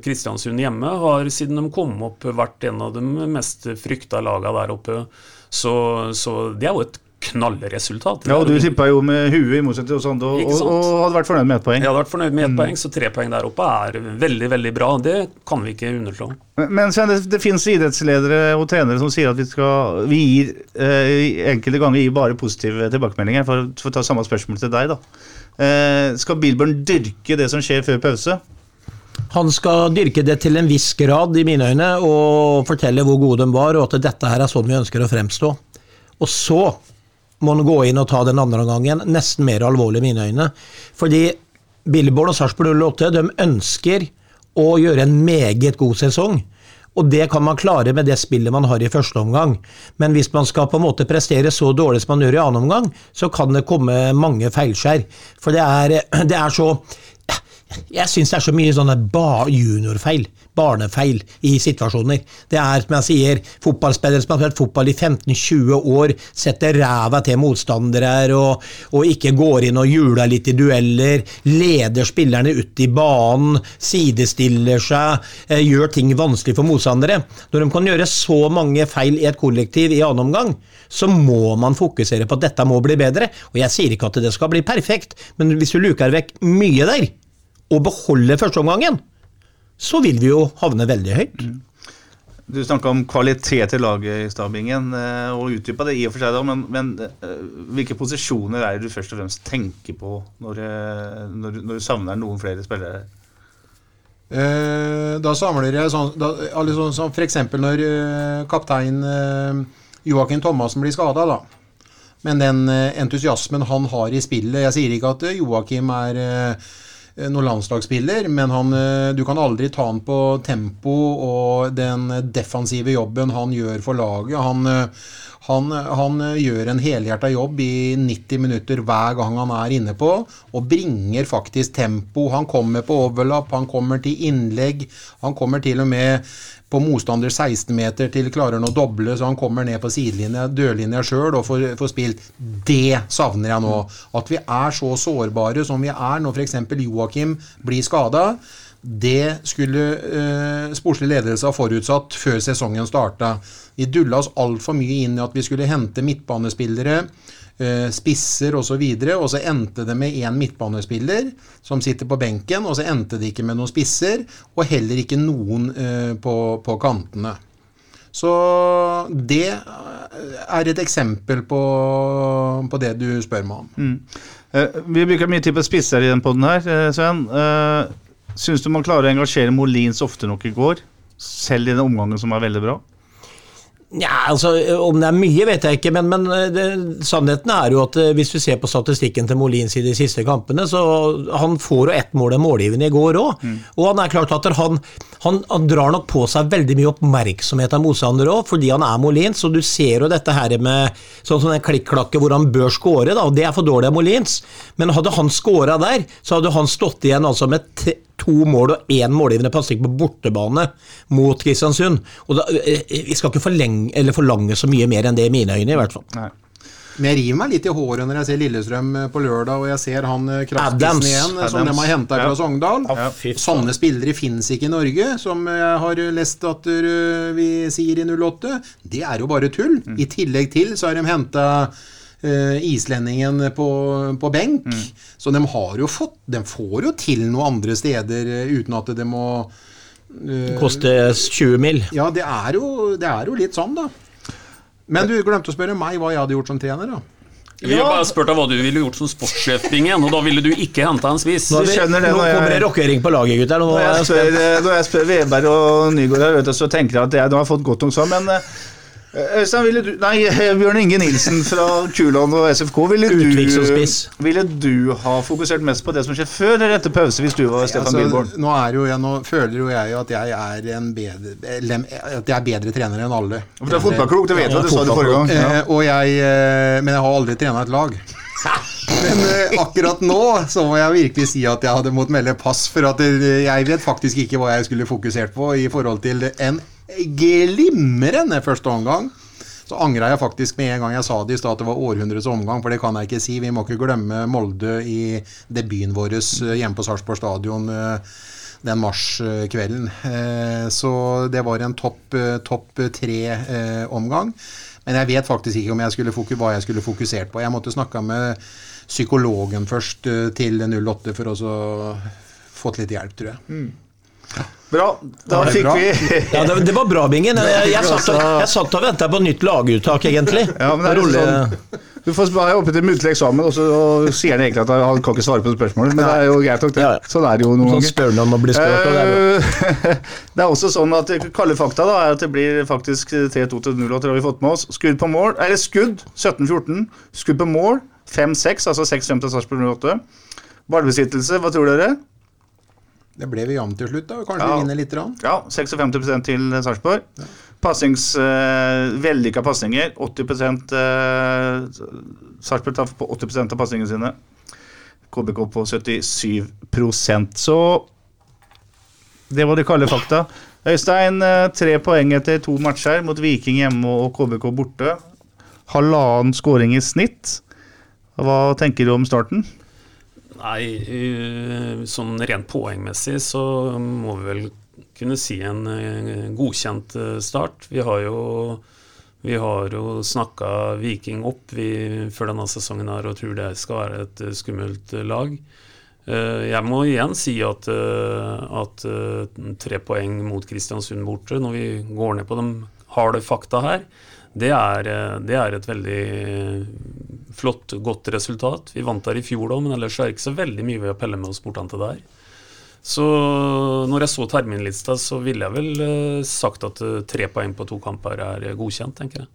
Kristiansund hjemme har siden de kom opp vært en av de mest frykta laga der oppe. Så, så det er jo et knallresultat. Ja, og du tippa jo med huet i motsetning til oss andre, og, og, hadde vært fornøyd med ett poeng. Jeg hadde vært fornøyd med ett poeng, så tre poeng der oppe er veldig veldig bra. Det kan vi ikke underslå. Men- Men Sven, det, det finnes idrettsledere og trenere som sier at vi skal Vi gir eh, enkelte ganger gir bare positive tilbakemeldinger. For, for å ta samme spørsmål til deg, da. Eh, skal Bilburn dyrke det som skjer før pause? Han skal dyrke det til en viss grad, i mine øyne, og fortelle hvor gode de var, og at dette her er sånn vi ønsker å fremstå. Og så må han gå inn og ta den andre gangen. Nesten mer alvorlig i mine øyne. Fordi Billborn og Sarpsborg 08 de ønsker å gjøre en meget god sesong. Og det kan man klare med det spillet man har i første omgang. Men hvis man skal på en måte prestere så dårlig som man gjør i annen omgang, så kan det komme mange feilskjær. For det er, det er så jeg syns det er så mye sånne juniorfeil, barnefeil, i situasjoner. Det er, som jeg sier, fotballspillere som har spilt fotball i 15-20 år, setter ræva til motstandere og, og, ikke går inn og hjuler litt i dueller, leder spillerne ut i banen, sidestiller seg, eh, gjør ting vanskelig for motstandere. Når de kan gjøre så mange feil i et kollektiv i annen omgang, så må man fokusere på at dette må bli bedre. Og jeg sier ikke at det skal bli perfekt, men hvis du luker vekk mye der, og beholde førsteomgangen, så vil vi jo havne veldig høyt. Mm. Du snakka om kvalitet i laget i Stabingen, eh, og utdypa det i og for seg, da, men, men, eh, hvilke posisjoner er det du først og fremst tenker på når, eh, når, når du savner noen flere spillere? Eh, da samler jeg sånn, da, sånn som f.eks. når kaptein Joakim Thomassen blir skada, da. Men den entusiasmen han har i spillet Jeg sier ikke at Joakim er noen landslagsspiller, men han, eh, du kan aldri ta han på tempo og den defensive jobben han gjør for laget. Han, eh, han, han gjør en helhjerta jobb i 90 minutter hver gang han er inne på, og bringer faktisk tempo. Han kommer på overlapp, han kommer til innlegg. Han kommer til og med på motstander 16-meter til klarer han å doble, så han kommer ned på sidelinja, dørlinja sjøl og får, får, spilt. Det savner jeg nå. At vi er så sårbare som vi er når f.eks. Joakim blir skada. Det skulle eh, sportslig ledelse ha forutsatt før sesongen starta. Vi dulla oss altfor mye inn i at vi skulle hente midtbanespillere Eh, spisser osv. Og, så og så endte det med én midtbanespiller som sitter på benken, og så endte det ikke med noen spisser, og heller ikke noen eh, på, på, kantene. Så det er et eksempel på, på det du spør meg om. Mm. Uh, vi bruker mye tid på spisser i den poden her, Sven. Syns du man klarer å engasjere Molins ofte nok i går? Selv i den omgangen som er veldig bra? Ja, altså Om det er mye, vet jeg ikke, men, men eh, det, sannheten er jo at eh, hvis du ser på statistikken til Molins i de siste kampene, så han får jo ett mål av målgivende i går òg. Mm. Og han er klart at han, han, han, drar nok på seg veldig mye oppmerksomhet av motstandere òg, fordi han er Molins. Og du ser jo dette her med sånn som den klikk-klakke hvor han bør skåre, da, og det er for dårlig av Molins. Men hadde han skåra der, så hadde han stått igjen altså med to mål og én målgivende pasning på bortebane mot Kristiansund. Og da, eh, Vi skal ikke forlenge, forlange så mye mer enn det i mine øyne, i hvert fall. Nei. Men jeg river meg litt i håret når jeg ser Lillestrøm eh, på lørdag, og jeg ser han kraftisen igjen, Adams. som de har henta fra Sogndal. Ja. Sånne spillere finnes ikke i Norge, som jeg har lest at vi sier i 08. Det er jo bare tull. Mm. I tillegg til så har de henta uh, islendingen på, på benk. Mm. Så de har jo fått De får jo til noe andre steder uh, uten at det må uh, Koste 20 mil. Ja, det er, jo, det er jo litt sånn, da. Men du glemte å spørre meg hva jeg hadde gjort som trener, da. Vi har bare spurt deg hva du ville gjort som sportssjef, Bingen, og da ville du ikke henta en spiss. Nå, nå kommer det rockering på laget, gutter. Når jeg spør, når jeg spør Veberg og Nygaard så tenker jeg at jeg nå har fått godt nok svar. Men Eh, Øystein, ville du Nei, eh, Bjørn Inge Nilsen fra Kuland og SFK. Ville du, ville du ha fokusert mest på det som skjer før eller etter pause, hvis du var Stefan altså, Bilborn? Nå, jo jeg, nå føler jo jeg at jeg er en bedre At jeg er bedre trener enn alle. For Du er fotballklok, det vet du, ja, det sa du forrige gang. Ja. Eh, og jeg, men jeg har aldri trena et lag. Men akkurat nå så må jeg virkelig si at jeg hadde måttet melde pass, for at jeg vet faktisk ikke hva jeg skulle fokusert på i forhold til en glimrende første omgang. Så angra jeg faktisk med en gang jeg sa det i stad at det var århundrets omgang, for det kan jeg ikke si. Vi må ikke glemme Molde i debuten vår eh, hjemme på Sarpsborg stadion eh, den marskvelden. Eh, så det var en topp topp tre-omgang. Men jeg vet faktisk ikke jeg hva jeg skulle fokusert på. Jeg måtte snakke med psykologen først til 08 for å få litt hjelp, tror jeg. Mm. Bra. Da fikk bra? vi ja, det, det, var bra, Bingen. Jeg, jeg, satt, jeg satt og venta på nytt laguttak, egentlig. Ja, men det er sånn, Du får være oppe til muntlig eksamen, og så og sier han egentlig at han kan ikke svare på spørsmålet. Men det er jo greit nok, det. Sånn er det jo noen Sånn ganger. spør om å bli spurt, og det er bra. Eh, det er også sånn at kalde fakta da, er at det blir faktisk 3-2 til 0, og det har vi fått med oss. Skudd på mål, eller skudd 17-14. Skudd på mål 5-6, altså 6-5 til Sarpsborg 08. Ballbesittelse, hva tror dere? Det ble vi jevnt til slutt, da. Kanskje Ja. vi vinner litt. Rann. Ja, 56% til Sarpsborg. Passings, eh, Vellykka pasninger. 80 eh, Sarpsborg tar på 80% av pasningene sine. KBK på 77% Så det var de kalde fakta. Øystein, eh, tre poeng etter to matcher mot Viking hjemme og KBK borte. Halvannen skåring i snitt. Hva tenker du om starten? Nei, eh, sånn rent poengmessig så må vi vel kunne si en eh, godkjent eh, start. Vi har jo, vi jo snakka Viking opp vi, før denne sesongen her og tror det skal være et skummelt lag. Jeg må igjen si at, at tre poeng mot Kristiansund borte, når vi går ned på de harde fakta her, det er, eh, det er et veldig eh, flott, godt resultat. Vi vant der i fjor òg, men ellers er det ikke så veldig mye ved å pelle med oss bortan til der. Så når jeg så terminlista, så ville jeg vel eh, sagt at tre poeng på to kamper er godkjent, tenker jeg.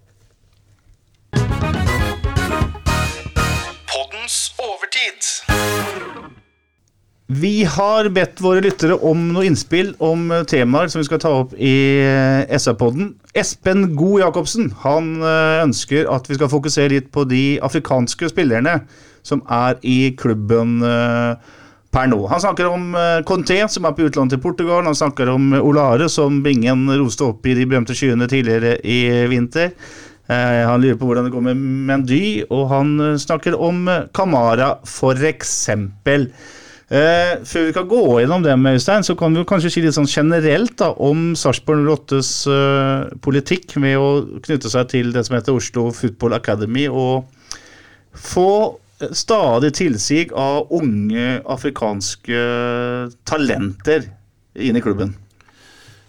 Vi har bedt våre lyttere om noe innspill om eh, temaer som vi skal ta opp i eh, SA-podden. Espen God Jacobsen han eh, ønsker at vi skal fokusere litt på de afrikanske spillerne som er i klubben per nå. Han snakker om Conté, som er på utlån til Portugal. Han snakker om Olare, som Bingen roste opp i de berømte skyene tidligere i vinter. Han lurer på hvordan det går med Mendy, og han snakker om Kamara, eksempel. Eh, før vi kan gå gjennom det med Øystein, så kan vi kanskje si litt sånn generelt da, om Sarpsborg 08s eh, politikk med å knytte seg til det som heter Oslo Football Academy, og få stadig tilsig av unge afrikanske talenter inn i klubben.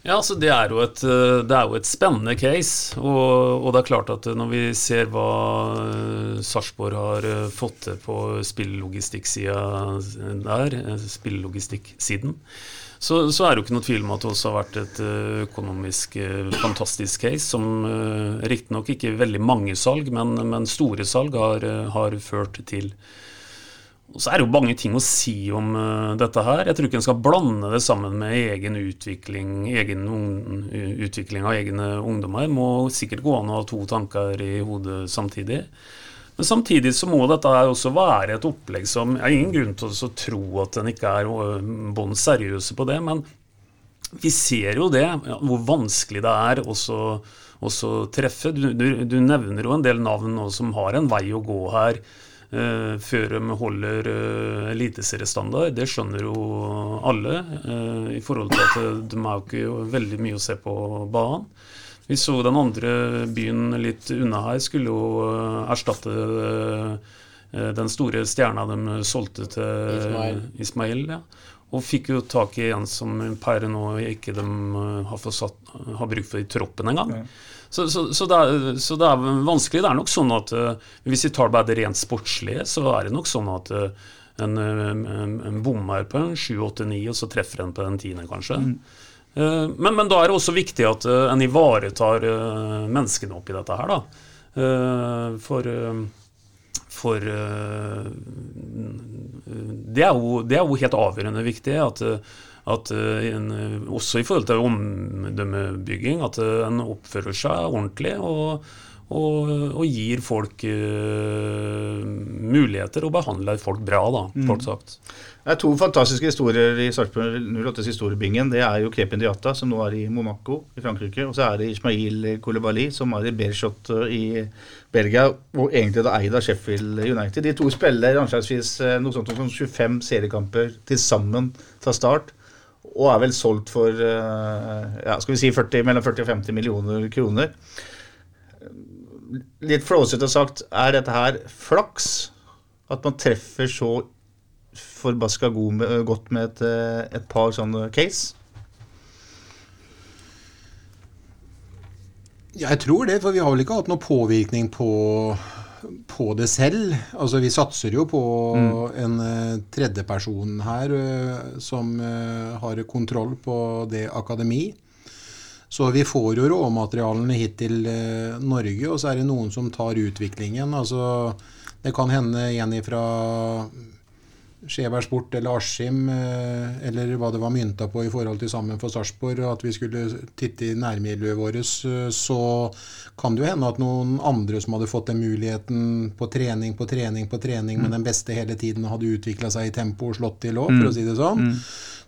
Ja, altså det er jo et, eh, er jo et spennende case. Og, og det er klart at når vi ser hva eh, Sarpsborg har eh, fått til på spillelogistikksida der, eh, spillelogistikksiden, så, så er det jo ikke noe tvil om at det også har vært et eh, økonomisk eh, fantastisk case, som riktignok ikke veldig mange salg, men, men store salg har, eh, har ført til. Og så er det jo mange ting å si om uh, dette her. Jeg tror ikke en skal blande det sammen med egen utvikling, egen utvikling av egne ungdommer. Må sikkert gå an å ha to tanker i hodet samtidig. Men samtidig så må dette her også være et opplegg som Jeg har ingen grunn til å tro at en ikke er bånn seriøse på det, men vi ser jo det, hvor vanskelig det er også også treffe. Du, du, du nevner jo en del navn nå som har en vei å gå her før de holder uh, eliteseriestandard. Det skjønner jo alle, eh, i forhold til at eh, de har ikke veldig mye å se på banen. Vi så den andre byen litt unna her skulle jo eh, erstatte eh, den store stjerna de solgte til Ismail. Ismail ja. Og fikk jo tak i en som per nå ikke de eh, har, fått satt, har bruk for i troppen engang. Så, så, så, det er, så det er vanskelig. Det er nok sånn at eh, hvis vi tar bare det rent sportslige, så er det nok sånn at eh, en, eh, en, en bommer på en 7-8-9, og så treffer en på den tiende, kanskje. Eh, Men, men da er det også viktig at en ivaretar menneskene oppi dette her, da. For, for det, er jo, det er jo helt avgjørende viktig at, at eh, også i forhold til omdømmebygging, at eh, en oppfører seg ordentlig og, og, og gir folk uh, muligheter og behandler folk bra, da, kort sagt. Det er to fantastiske historier i Sarpsborg 08s historiebingen. Det er jo Krepin Diata, som nå er i Monaco i Frankrike. Og så er det Ismail Koulibaly, som er i Bershot i Belgia, og egentlig da eid av Sheffield United. De to spiller anslagsvis noe sånt som 25 seriekamper til sammen fra start. Og er vel solgt for eh, ja, skal vi si 40, mellom 40 og 50 millioner kroner. Litt flåsete sagt, er dette her flaks? At man treffer så forbaska godt med et, eh, et par sånne case? Jeg tror det, for vi har vel ikke hatt noe påvirkning på på det selv. Altså Vi satser jo på en uh, tredjeperson her uh, som uh, har kontroll på det akademi. Så vi får jo råmaterialene hit til Norge, og så er det noen som tar utviklingen. Altså Det kan hende en ifra Skjeberg Sport eller Askim, eh, eller hva det var mynta på i forhold til Sammen for Sarpsborg, at vi skulle titte i nærmiljøet vårt, eh, så kan det jo hende at noen andre som hadde fått den muligheten på trening på trening på trening, men den beste hele tiden hadde utvikla seg i tempo og slått til òg, for å si det sånn.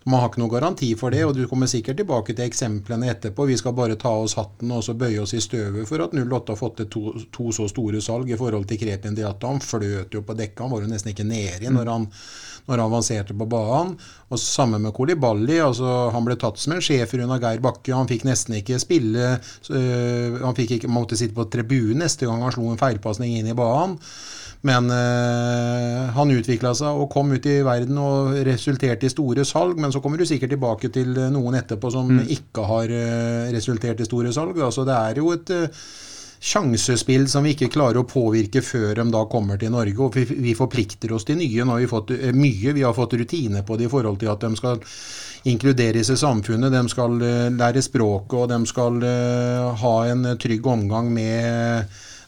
Man har ikke noen garanti for det, og du kommer sikkert tilbake til eksemplene etterpå. Vi skal bare ta oss hatten og så bøye oss i støvet for at 08 har fått til to, to, så store salg i forhold til Krepin Diatta. Han fløt jo på dekka, han var jo nesten ikke nedi når han når han avanserte på banen. Og Sammen med Kolibali. altså Han ble tatt som en schæfer unna Geir Bakke. Han fikk nesten ikke spille. Øh, han fikk ikke, måtte sitte på tribunen neste gang han slo en feilpasning inn i banen. Men øh, han utvikla seg og kom ut i verden og resulterte i store salg. Men så kommer du sikkert tilbake til noen etterpå som mm. ikke har øh, resultert i store salg. Altså Det er jo et øh, sjansespill som vi ikke klarer å påvirke før de da kommer til Norge. Og vi, vi forplikter oss til nye. Nå har vi fått eh, mye. Vi har fått rutine på det i forhold til at de skal inkluderes i samfunnet. De skal lære språket, og de skal ha en trygg omgang med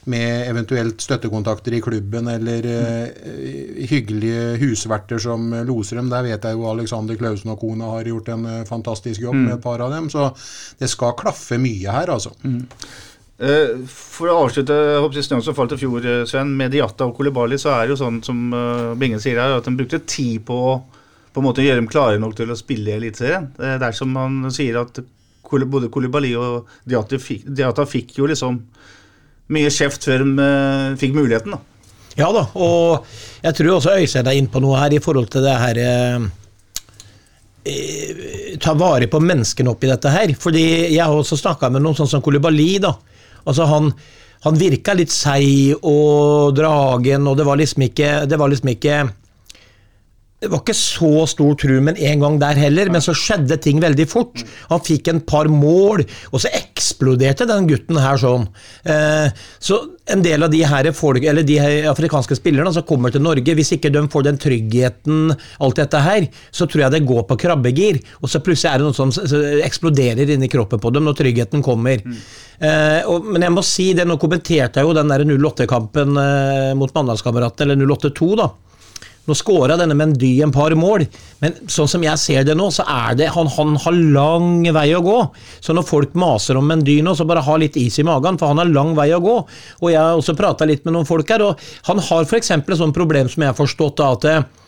med eventuelt støttekontakter i klubben eller uh, hyggelige husverter som loser dem. Der vet jeg jo Alexander Klausen og kona har gjort en fantastisk jobb mm. med et par av dem. Så det skal klaffe mye her, altså. Mm. Uh, for å avslutte snøen som falt i fjor, Sven, med Diatta og Kolibali, så er det jo sånn som uh, Bingen sier her, at de brukte tid på å på en måte gjøre dem klare nok til å spille i Eliteserien. Uh, dersom man sier at både Kolibali og Diata fikk, Diatta fikk jo liksom mye kjeft før de uh, fikk muligheten. da. Ja da, og jeg tror også Øystein er inne på noe her i forhold til det her Ta vare på menneskene oppi dette her. Fordi jeg har også snakka med noen sånn som Kolibali. da, Altså han, han virka litt seig og dragen, og det var liksom ikke Det var liksom ikke det var ikke så stor tru men en gang der heller, men så skjedde ting veldig fort. Han fikk en par mål, og så eksploderte den gutten her sånn. Eh, så en del av de her folk, eller de her afrikanske spillerne som kommer til Norge, hvis ikke de får den tryggheten, alt dette her, så tror jeg det går på krabbegir. Og så plutselig er det noe som eksploderer inni kroppen på dem når tryggheten kommer. Mm. Eh, men jeg må si det, nå kommenterte jeg jo den der 08-kampen eh, mot Mandalskameratene, eller 08-2, da. Nå skåra denne Mendy en par mål, men sånn som jeg ser det nå, så er det han, han har lang vei å gå. Så når folk maser om Mendy nå, så bare ha litt is i magen, for han har lang vei å gå. Og jeg har også prata litt med noen folk her, og han har f.eks. et sånt problem som jeg har forstått, da, at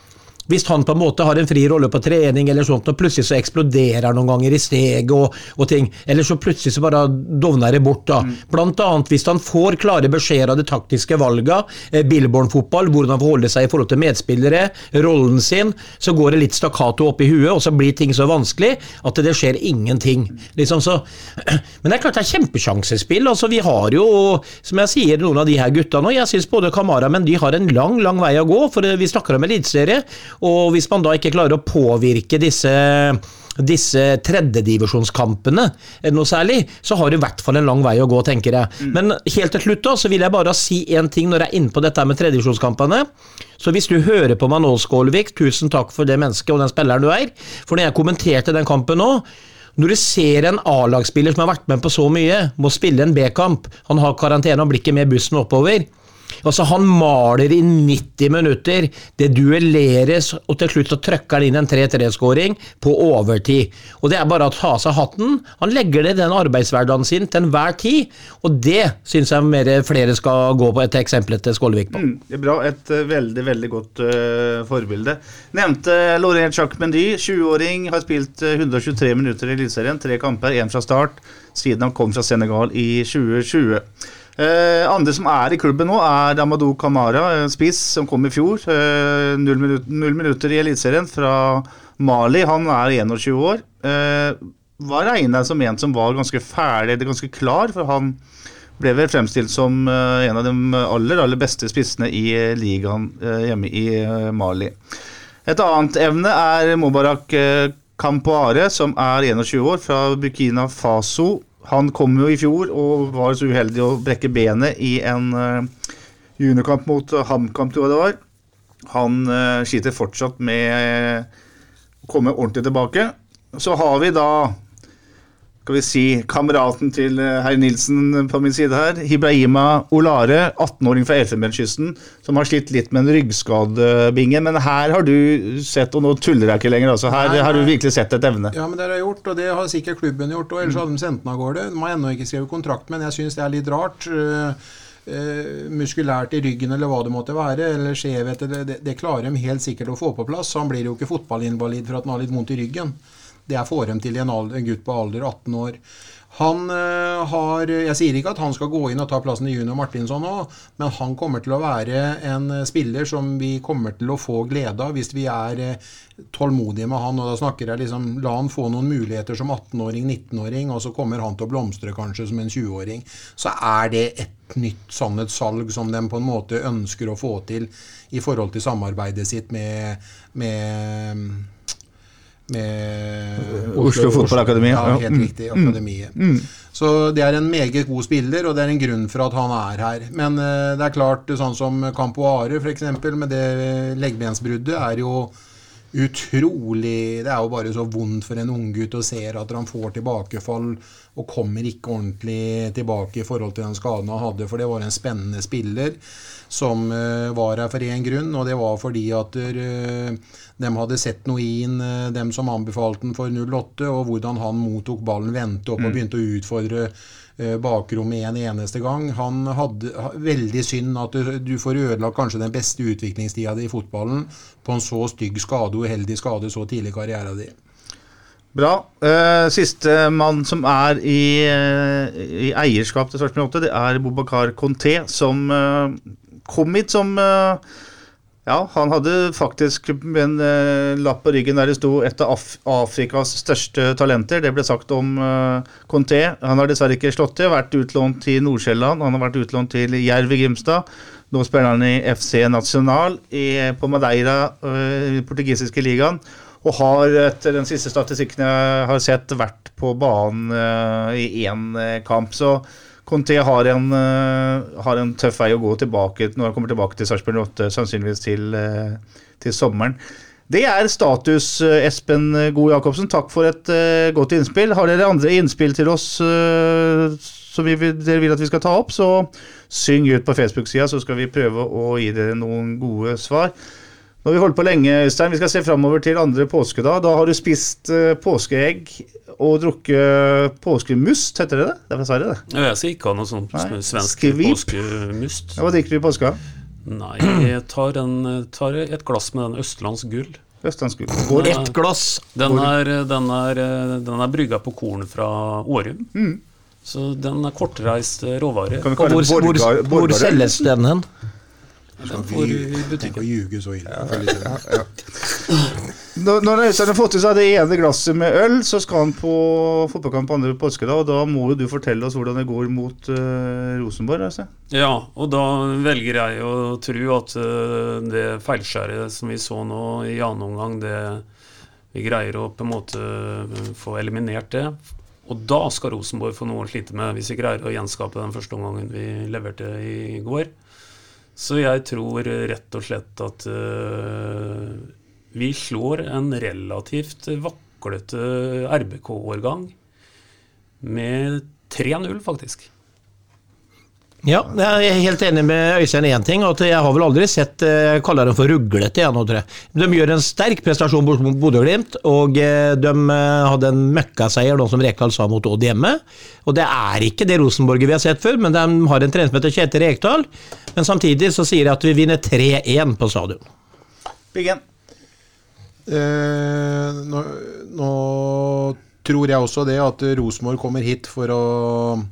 hvis han på en måte har en fri rolle på trening, eller sånt, og plutselig så eksploderer han noen ganger i steg og, og, ting, eller så plutselig så bare dovner det bort. da. Mm. Blant annet hvis han får klare beskjeder av de taktiske valgene, eh, Billborn-fotball, hvordan han forholder seg i forhold til medspillere, rollen sin, så går det litt stakkato opp i huet, og så blir ting så vanskelig at det skjer ingenting. Liksom så. Men det er klart det er kjempesjansespill. altså Vi har jo, som jeg sier, noen av de her gutta nå. Jeg syns både Kamara men de har en lang, lang vei å gå, for vi snakker om eliteserie. Og hvis man da ikke klarer å påvirke disse disse tredjedivisjonskampene noe særlig, så har du i hvert fall en lang vei å gå, tenker jeg. Mm. Men helt til slutt da, så vil jeg bare si én ting når jeg er inne på dette med tredjedivisjonskampene. Så hvis du hører på meg nå, Skålevik, tusen takk for det mennesket og den spilleren du er. For når jeg kommenterte den kampen nå, når du ser en A-lagsspiller som har vært med på så mye, må spille en B-kamp, han har karantene og blir ikke med bussen oppover Altså, han maler i 90 minutter. Det duelleres, og til slutt så trøkker han inn en 3-3-skåring på overtid. Og Det er bare å ta av seg hatten. Han legger i den arbeidshverdagen sin til enhver tid, og det syns jeg mer, flere skal gå på et eksempel til Skålevik på. Mm, det er bra. Et uh, veldig, veldig godt uh, forbilde. Nevnte Laurent Jacques Mendy, 20-åring, har spilt uh, 123 minutter i Eliteserien. Tre kamper, én fra start, siden han kom fra Senegal i 2020. Eh, andre som er i klubben nå, er Amadou Kamara, spiss, som kom i fjor. Eh, null, minutter, null, minutter i Eliteserien fra Mali. Han er 21 år. Eh, var jeg som en som var ganske ferdig, eller ganske klar, for han ble vel fremstilt som eh, en av de aller, aller beste spissene i eh, ligaen eh, hjemme i Mali. Et annet evne er Mubarak Kampoare, som er 21 år, fra Burkina Faso. Han kom jo i fjor og var så uheldig å brekke benet i en uh, juniorkamp mot HamKam, tror jeg det var. Han uh, sliter fortsatt med å komme ordentlig tilbake. Så har vi da skal vi si, kameraten til eh, herr Nilsen på min side her. Hibrahima Olare, 18-åring fra Elfenbenskysten, som har slitt litt med en ryggskadebinge. Men her har du sett, og nå tuller jeg ikke lenger, altså. Her Nei, har du virkelig sett et evne. Ja, men det har jeg gjort, og det har sikkert klubben gjort. og Ellers hadde de sendt den av gårde. De har ennå ikke skrevet kontrakt, men jeg syns det er litt rart. eh, muskulært i ryggen eller hva det måtte være, eller skjevhet, det, det klarer de helt sikkert å få på plass. Han blir jo ikke fotballinvalid for at han har litt vondt i ryggen. Det er får dem til en, alder, en gutt på alder 18 år. Han eh, har Jeg sier ikke at han skal gå inn og ta plassen til Junior Martinsson nå, men han kommer til å være en spiller som vi kommer til å få glede av hvis vi er eh, tålmodige med han. Og da snakker jeg liksom La han få noen muligheter som 18-åring, 19-åring, og så kommer han til å blomstre kanskje som en 20-åring. Så er det et nytt sannhetssalg som de på en måte ønsker å få til i forhold til samarbeidet sitt med, med med Oslo Fotballakademi, Ja, helt Mm. riktig. Akademiet. Så det er en meget god spiller, og det er en grunn for at han er her. Men uh, det er klart, sånn som Campoare f.eks., med det leggbensbruddet, er jo utrolig Det er jo bare så vondt for en unggutt å se at han får tilbakefall og kommer ikke ordentlig tilbake i forhold til den skaden han hadde, for det var en spennende spiller som eh, var her for én grunn, og det var fordi at uh, de hadde sett noe i den, eh, dem som anbefalte den for 08, og hvordan han mottok ballen, vendte opp og begynte å utfordre eh, bakrommet en eneste gang. Han hadde ha- Veldig synd at du, du får ødelagt kanskje den beste utviklingstida di i fotballen på en så stygg skade, uheldig skade, så tidlig i karrieren din. Bra. Uh, siste mann som er i, eh, i eierskap til Sarpsborg 8, det er Bobakar Conté, som eh, kom hit som eh, Ja, han hadde faktisk en eh, lapp på ryggen der det sto 'et av Af Afrikas største talenter'. Det ble sagt om uh, Conté. Han har dessverre ikke slått til. Vært utlånt til Nord-Sjælland, han har vært utlånt til Jerv i Grimstad. Nå spiller han i FC National i, på Madeira, eh, i portugisiske ligaen. Og har etter den siste statistikken jeg har sett, vært på banen eh, i én eh, kamp. Så Conté har eh, har en tøff vei å gå tilbake når han kommer tilbake til Sarpsborg 8, sannsynligvis til, eh, til sommeren. Det er status, eh, Espen Gode Jacobsen. Takk for et godt innspill. Har dere andre innspill til oss som vi, dere vil at vi skal ta opp, så syng ut på Facebook-sida, så skal vi prøve å gi dere noen gode svar. Nå har vi holdt på lenge, Øystein. Vi skal se framover til andre påskedag. Da har du spist eh, påskeegg og drukket påskemust, heter det det? Det Derfor fra Sverige, det. Ja, Jeg skal ikke ha noe sånt Nei, svensk skvip. påskemust. Ja, hva drikker du i påska? Nei, jeg tar, en, tar et glass med den Østlands gull. Østlandsgull. Går det? Ett glass. Den er, den er, den er brygga på korn fra Årum. Så den er kortreist råvare. Hvor, det hvor, hvor selges den hen? Tenk å ljuge så ille. selvfølgelig. Når, når Øystein har fått i seg det ene glasset med øl, så skal han på fotballkamp på andre påskedag. Og da må jo du fortelle oss hvordan det går mot uh, Rosenborg. Altså. Ja, og da velger jeg å tro at uh, det feilskjæret som vi så nå i annen omgang, det vi greier å på en måte eh, få eliminert det. Og da skal Rosenborg få noe å slite med, hvis vi greier å gjenskape den første omgangen vi leverte i går. Så jeg tror rett og slett at uh, vi slår en relativt vaklete RBK-årgang med 3-0, faktisk. Ja, jeg er helt enig med Øystein i én ting. at Jeg har vel aldri sett eh, jeg kaller dem for ruglete. Jeg, nå, tror jeg. De gjør en sterk prestasjon bort mot Bodø-Glimt, og eh, de eh, hadde en møkkaseier nå som Rekdal sa mot Odd hjemme. Og Det er ikke det Rosenborget vi har sett før, men de har en trener som heter Kjetil Rekdal. Men samtidig så sier jeg at vi vinner 3-1 på stadion. Byggen. Eh, nå, nå tror jeg også det at Rosenborg kommer hit for å eh,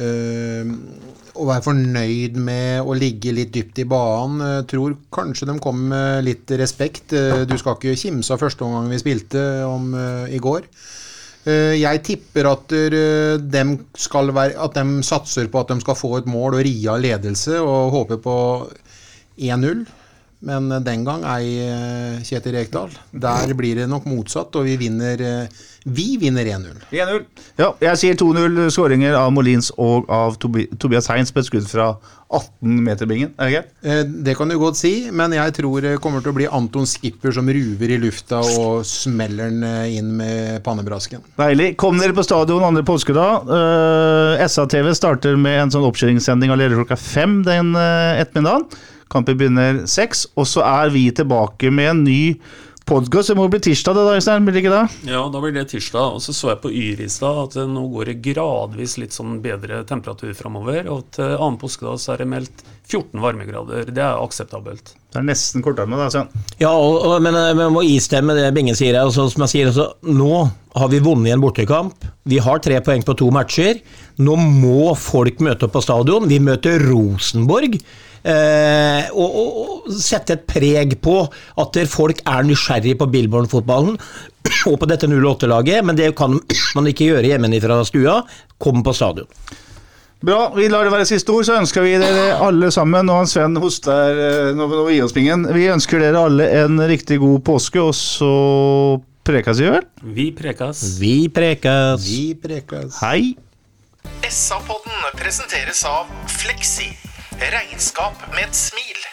å være fornøyd med å ligge litt dypt i banen. Eh, tror kanskje de kom med litt respekt. Eh, du skal ikke kimse av første omgang vi spilte om eh, i går. Eh, Jeg tipper at eh, skal være, at de satser på at de skal få et mål og ri av ledelse, og håper på 1-0. Men eh, den gang ei eh, Kjetil Rekdal. Der blir det nok motsatt, og vi vinner eh, Vi vinner 1-0. 1-0. Ja, jeg sier 2-0 skåringer av Molins og av Tobi Tobias Heins på et skudd fra 18 meter bingen. Er det greit? Eh, Det kan du godt si, men jeg tror det kommer til å bli Anton Skipper som ruver i lufta og smeller den inn med pannebrasken. Deilig. Kom dere på stadion andre påskedag. Uh, SA-TV starter med en sånn oppkjøringssending allerede klokka fem den uh, ettermiddagen. Kampen begynner seks, og så er vi tilbake med en ny podkast. Det må bli tirsdag, det da, Øystein? Blir det ikke det? Ja, da blir det tirsdag. Og så så jeg på Yr i stad at nå går det gradvis litt sånn bedre temperatur framover. Og til annen påskedag så er det meldt 14 varmegrader. Det er akseptabelt. Det er nesten kortere med det, Svein. Ja, og, og, men eh, vi må istemme det Binge sier. her, Altså, som jeg sier, altså, nå har vi vunnet en bortekamp. Vi har tre poeng på to matcher. Nå må folk møte opp på stadion. Vi møter Rosenborg. Eh, og, og, og sette et preg på at folk er nysgjerrige på Billborn-fotballen og på dette 08-laget, men det kan man ikke gjøre hjemmefra stua. Kom på stadion. Bra. Vi lar det være siste ord, så ønsker vi dere alle sammen Nå har Sven hoster eh, nå må vi gi oss pingen. Vi ønsker dere alle en riktig god påske, og så prekas vi vel? Vi prekas. Vi prekas. Vi prekas. Hei. SA-podden presenteres av Fleksi. Regnskap med et smil.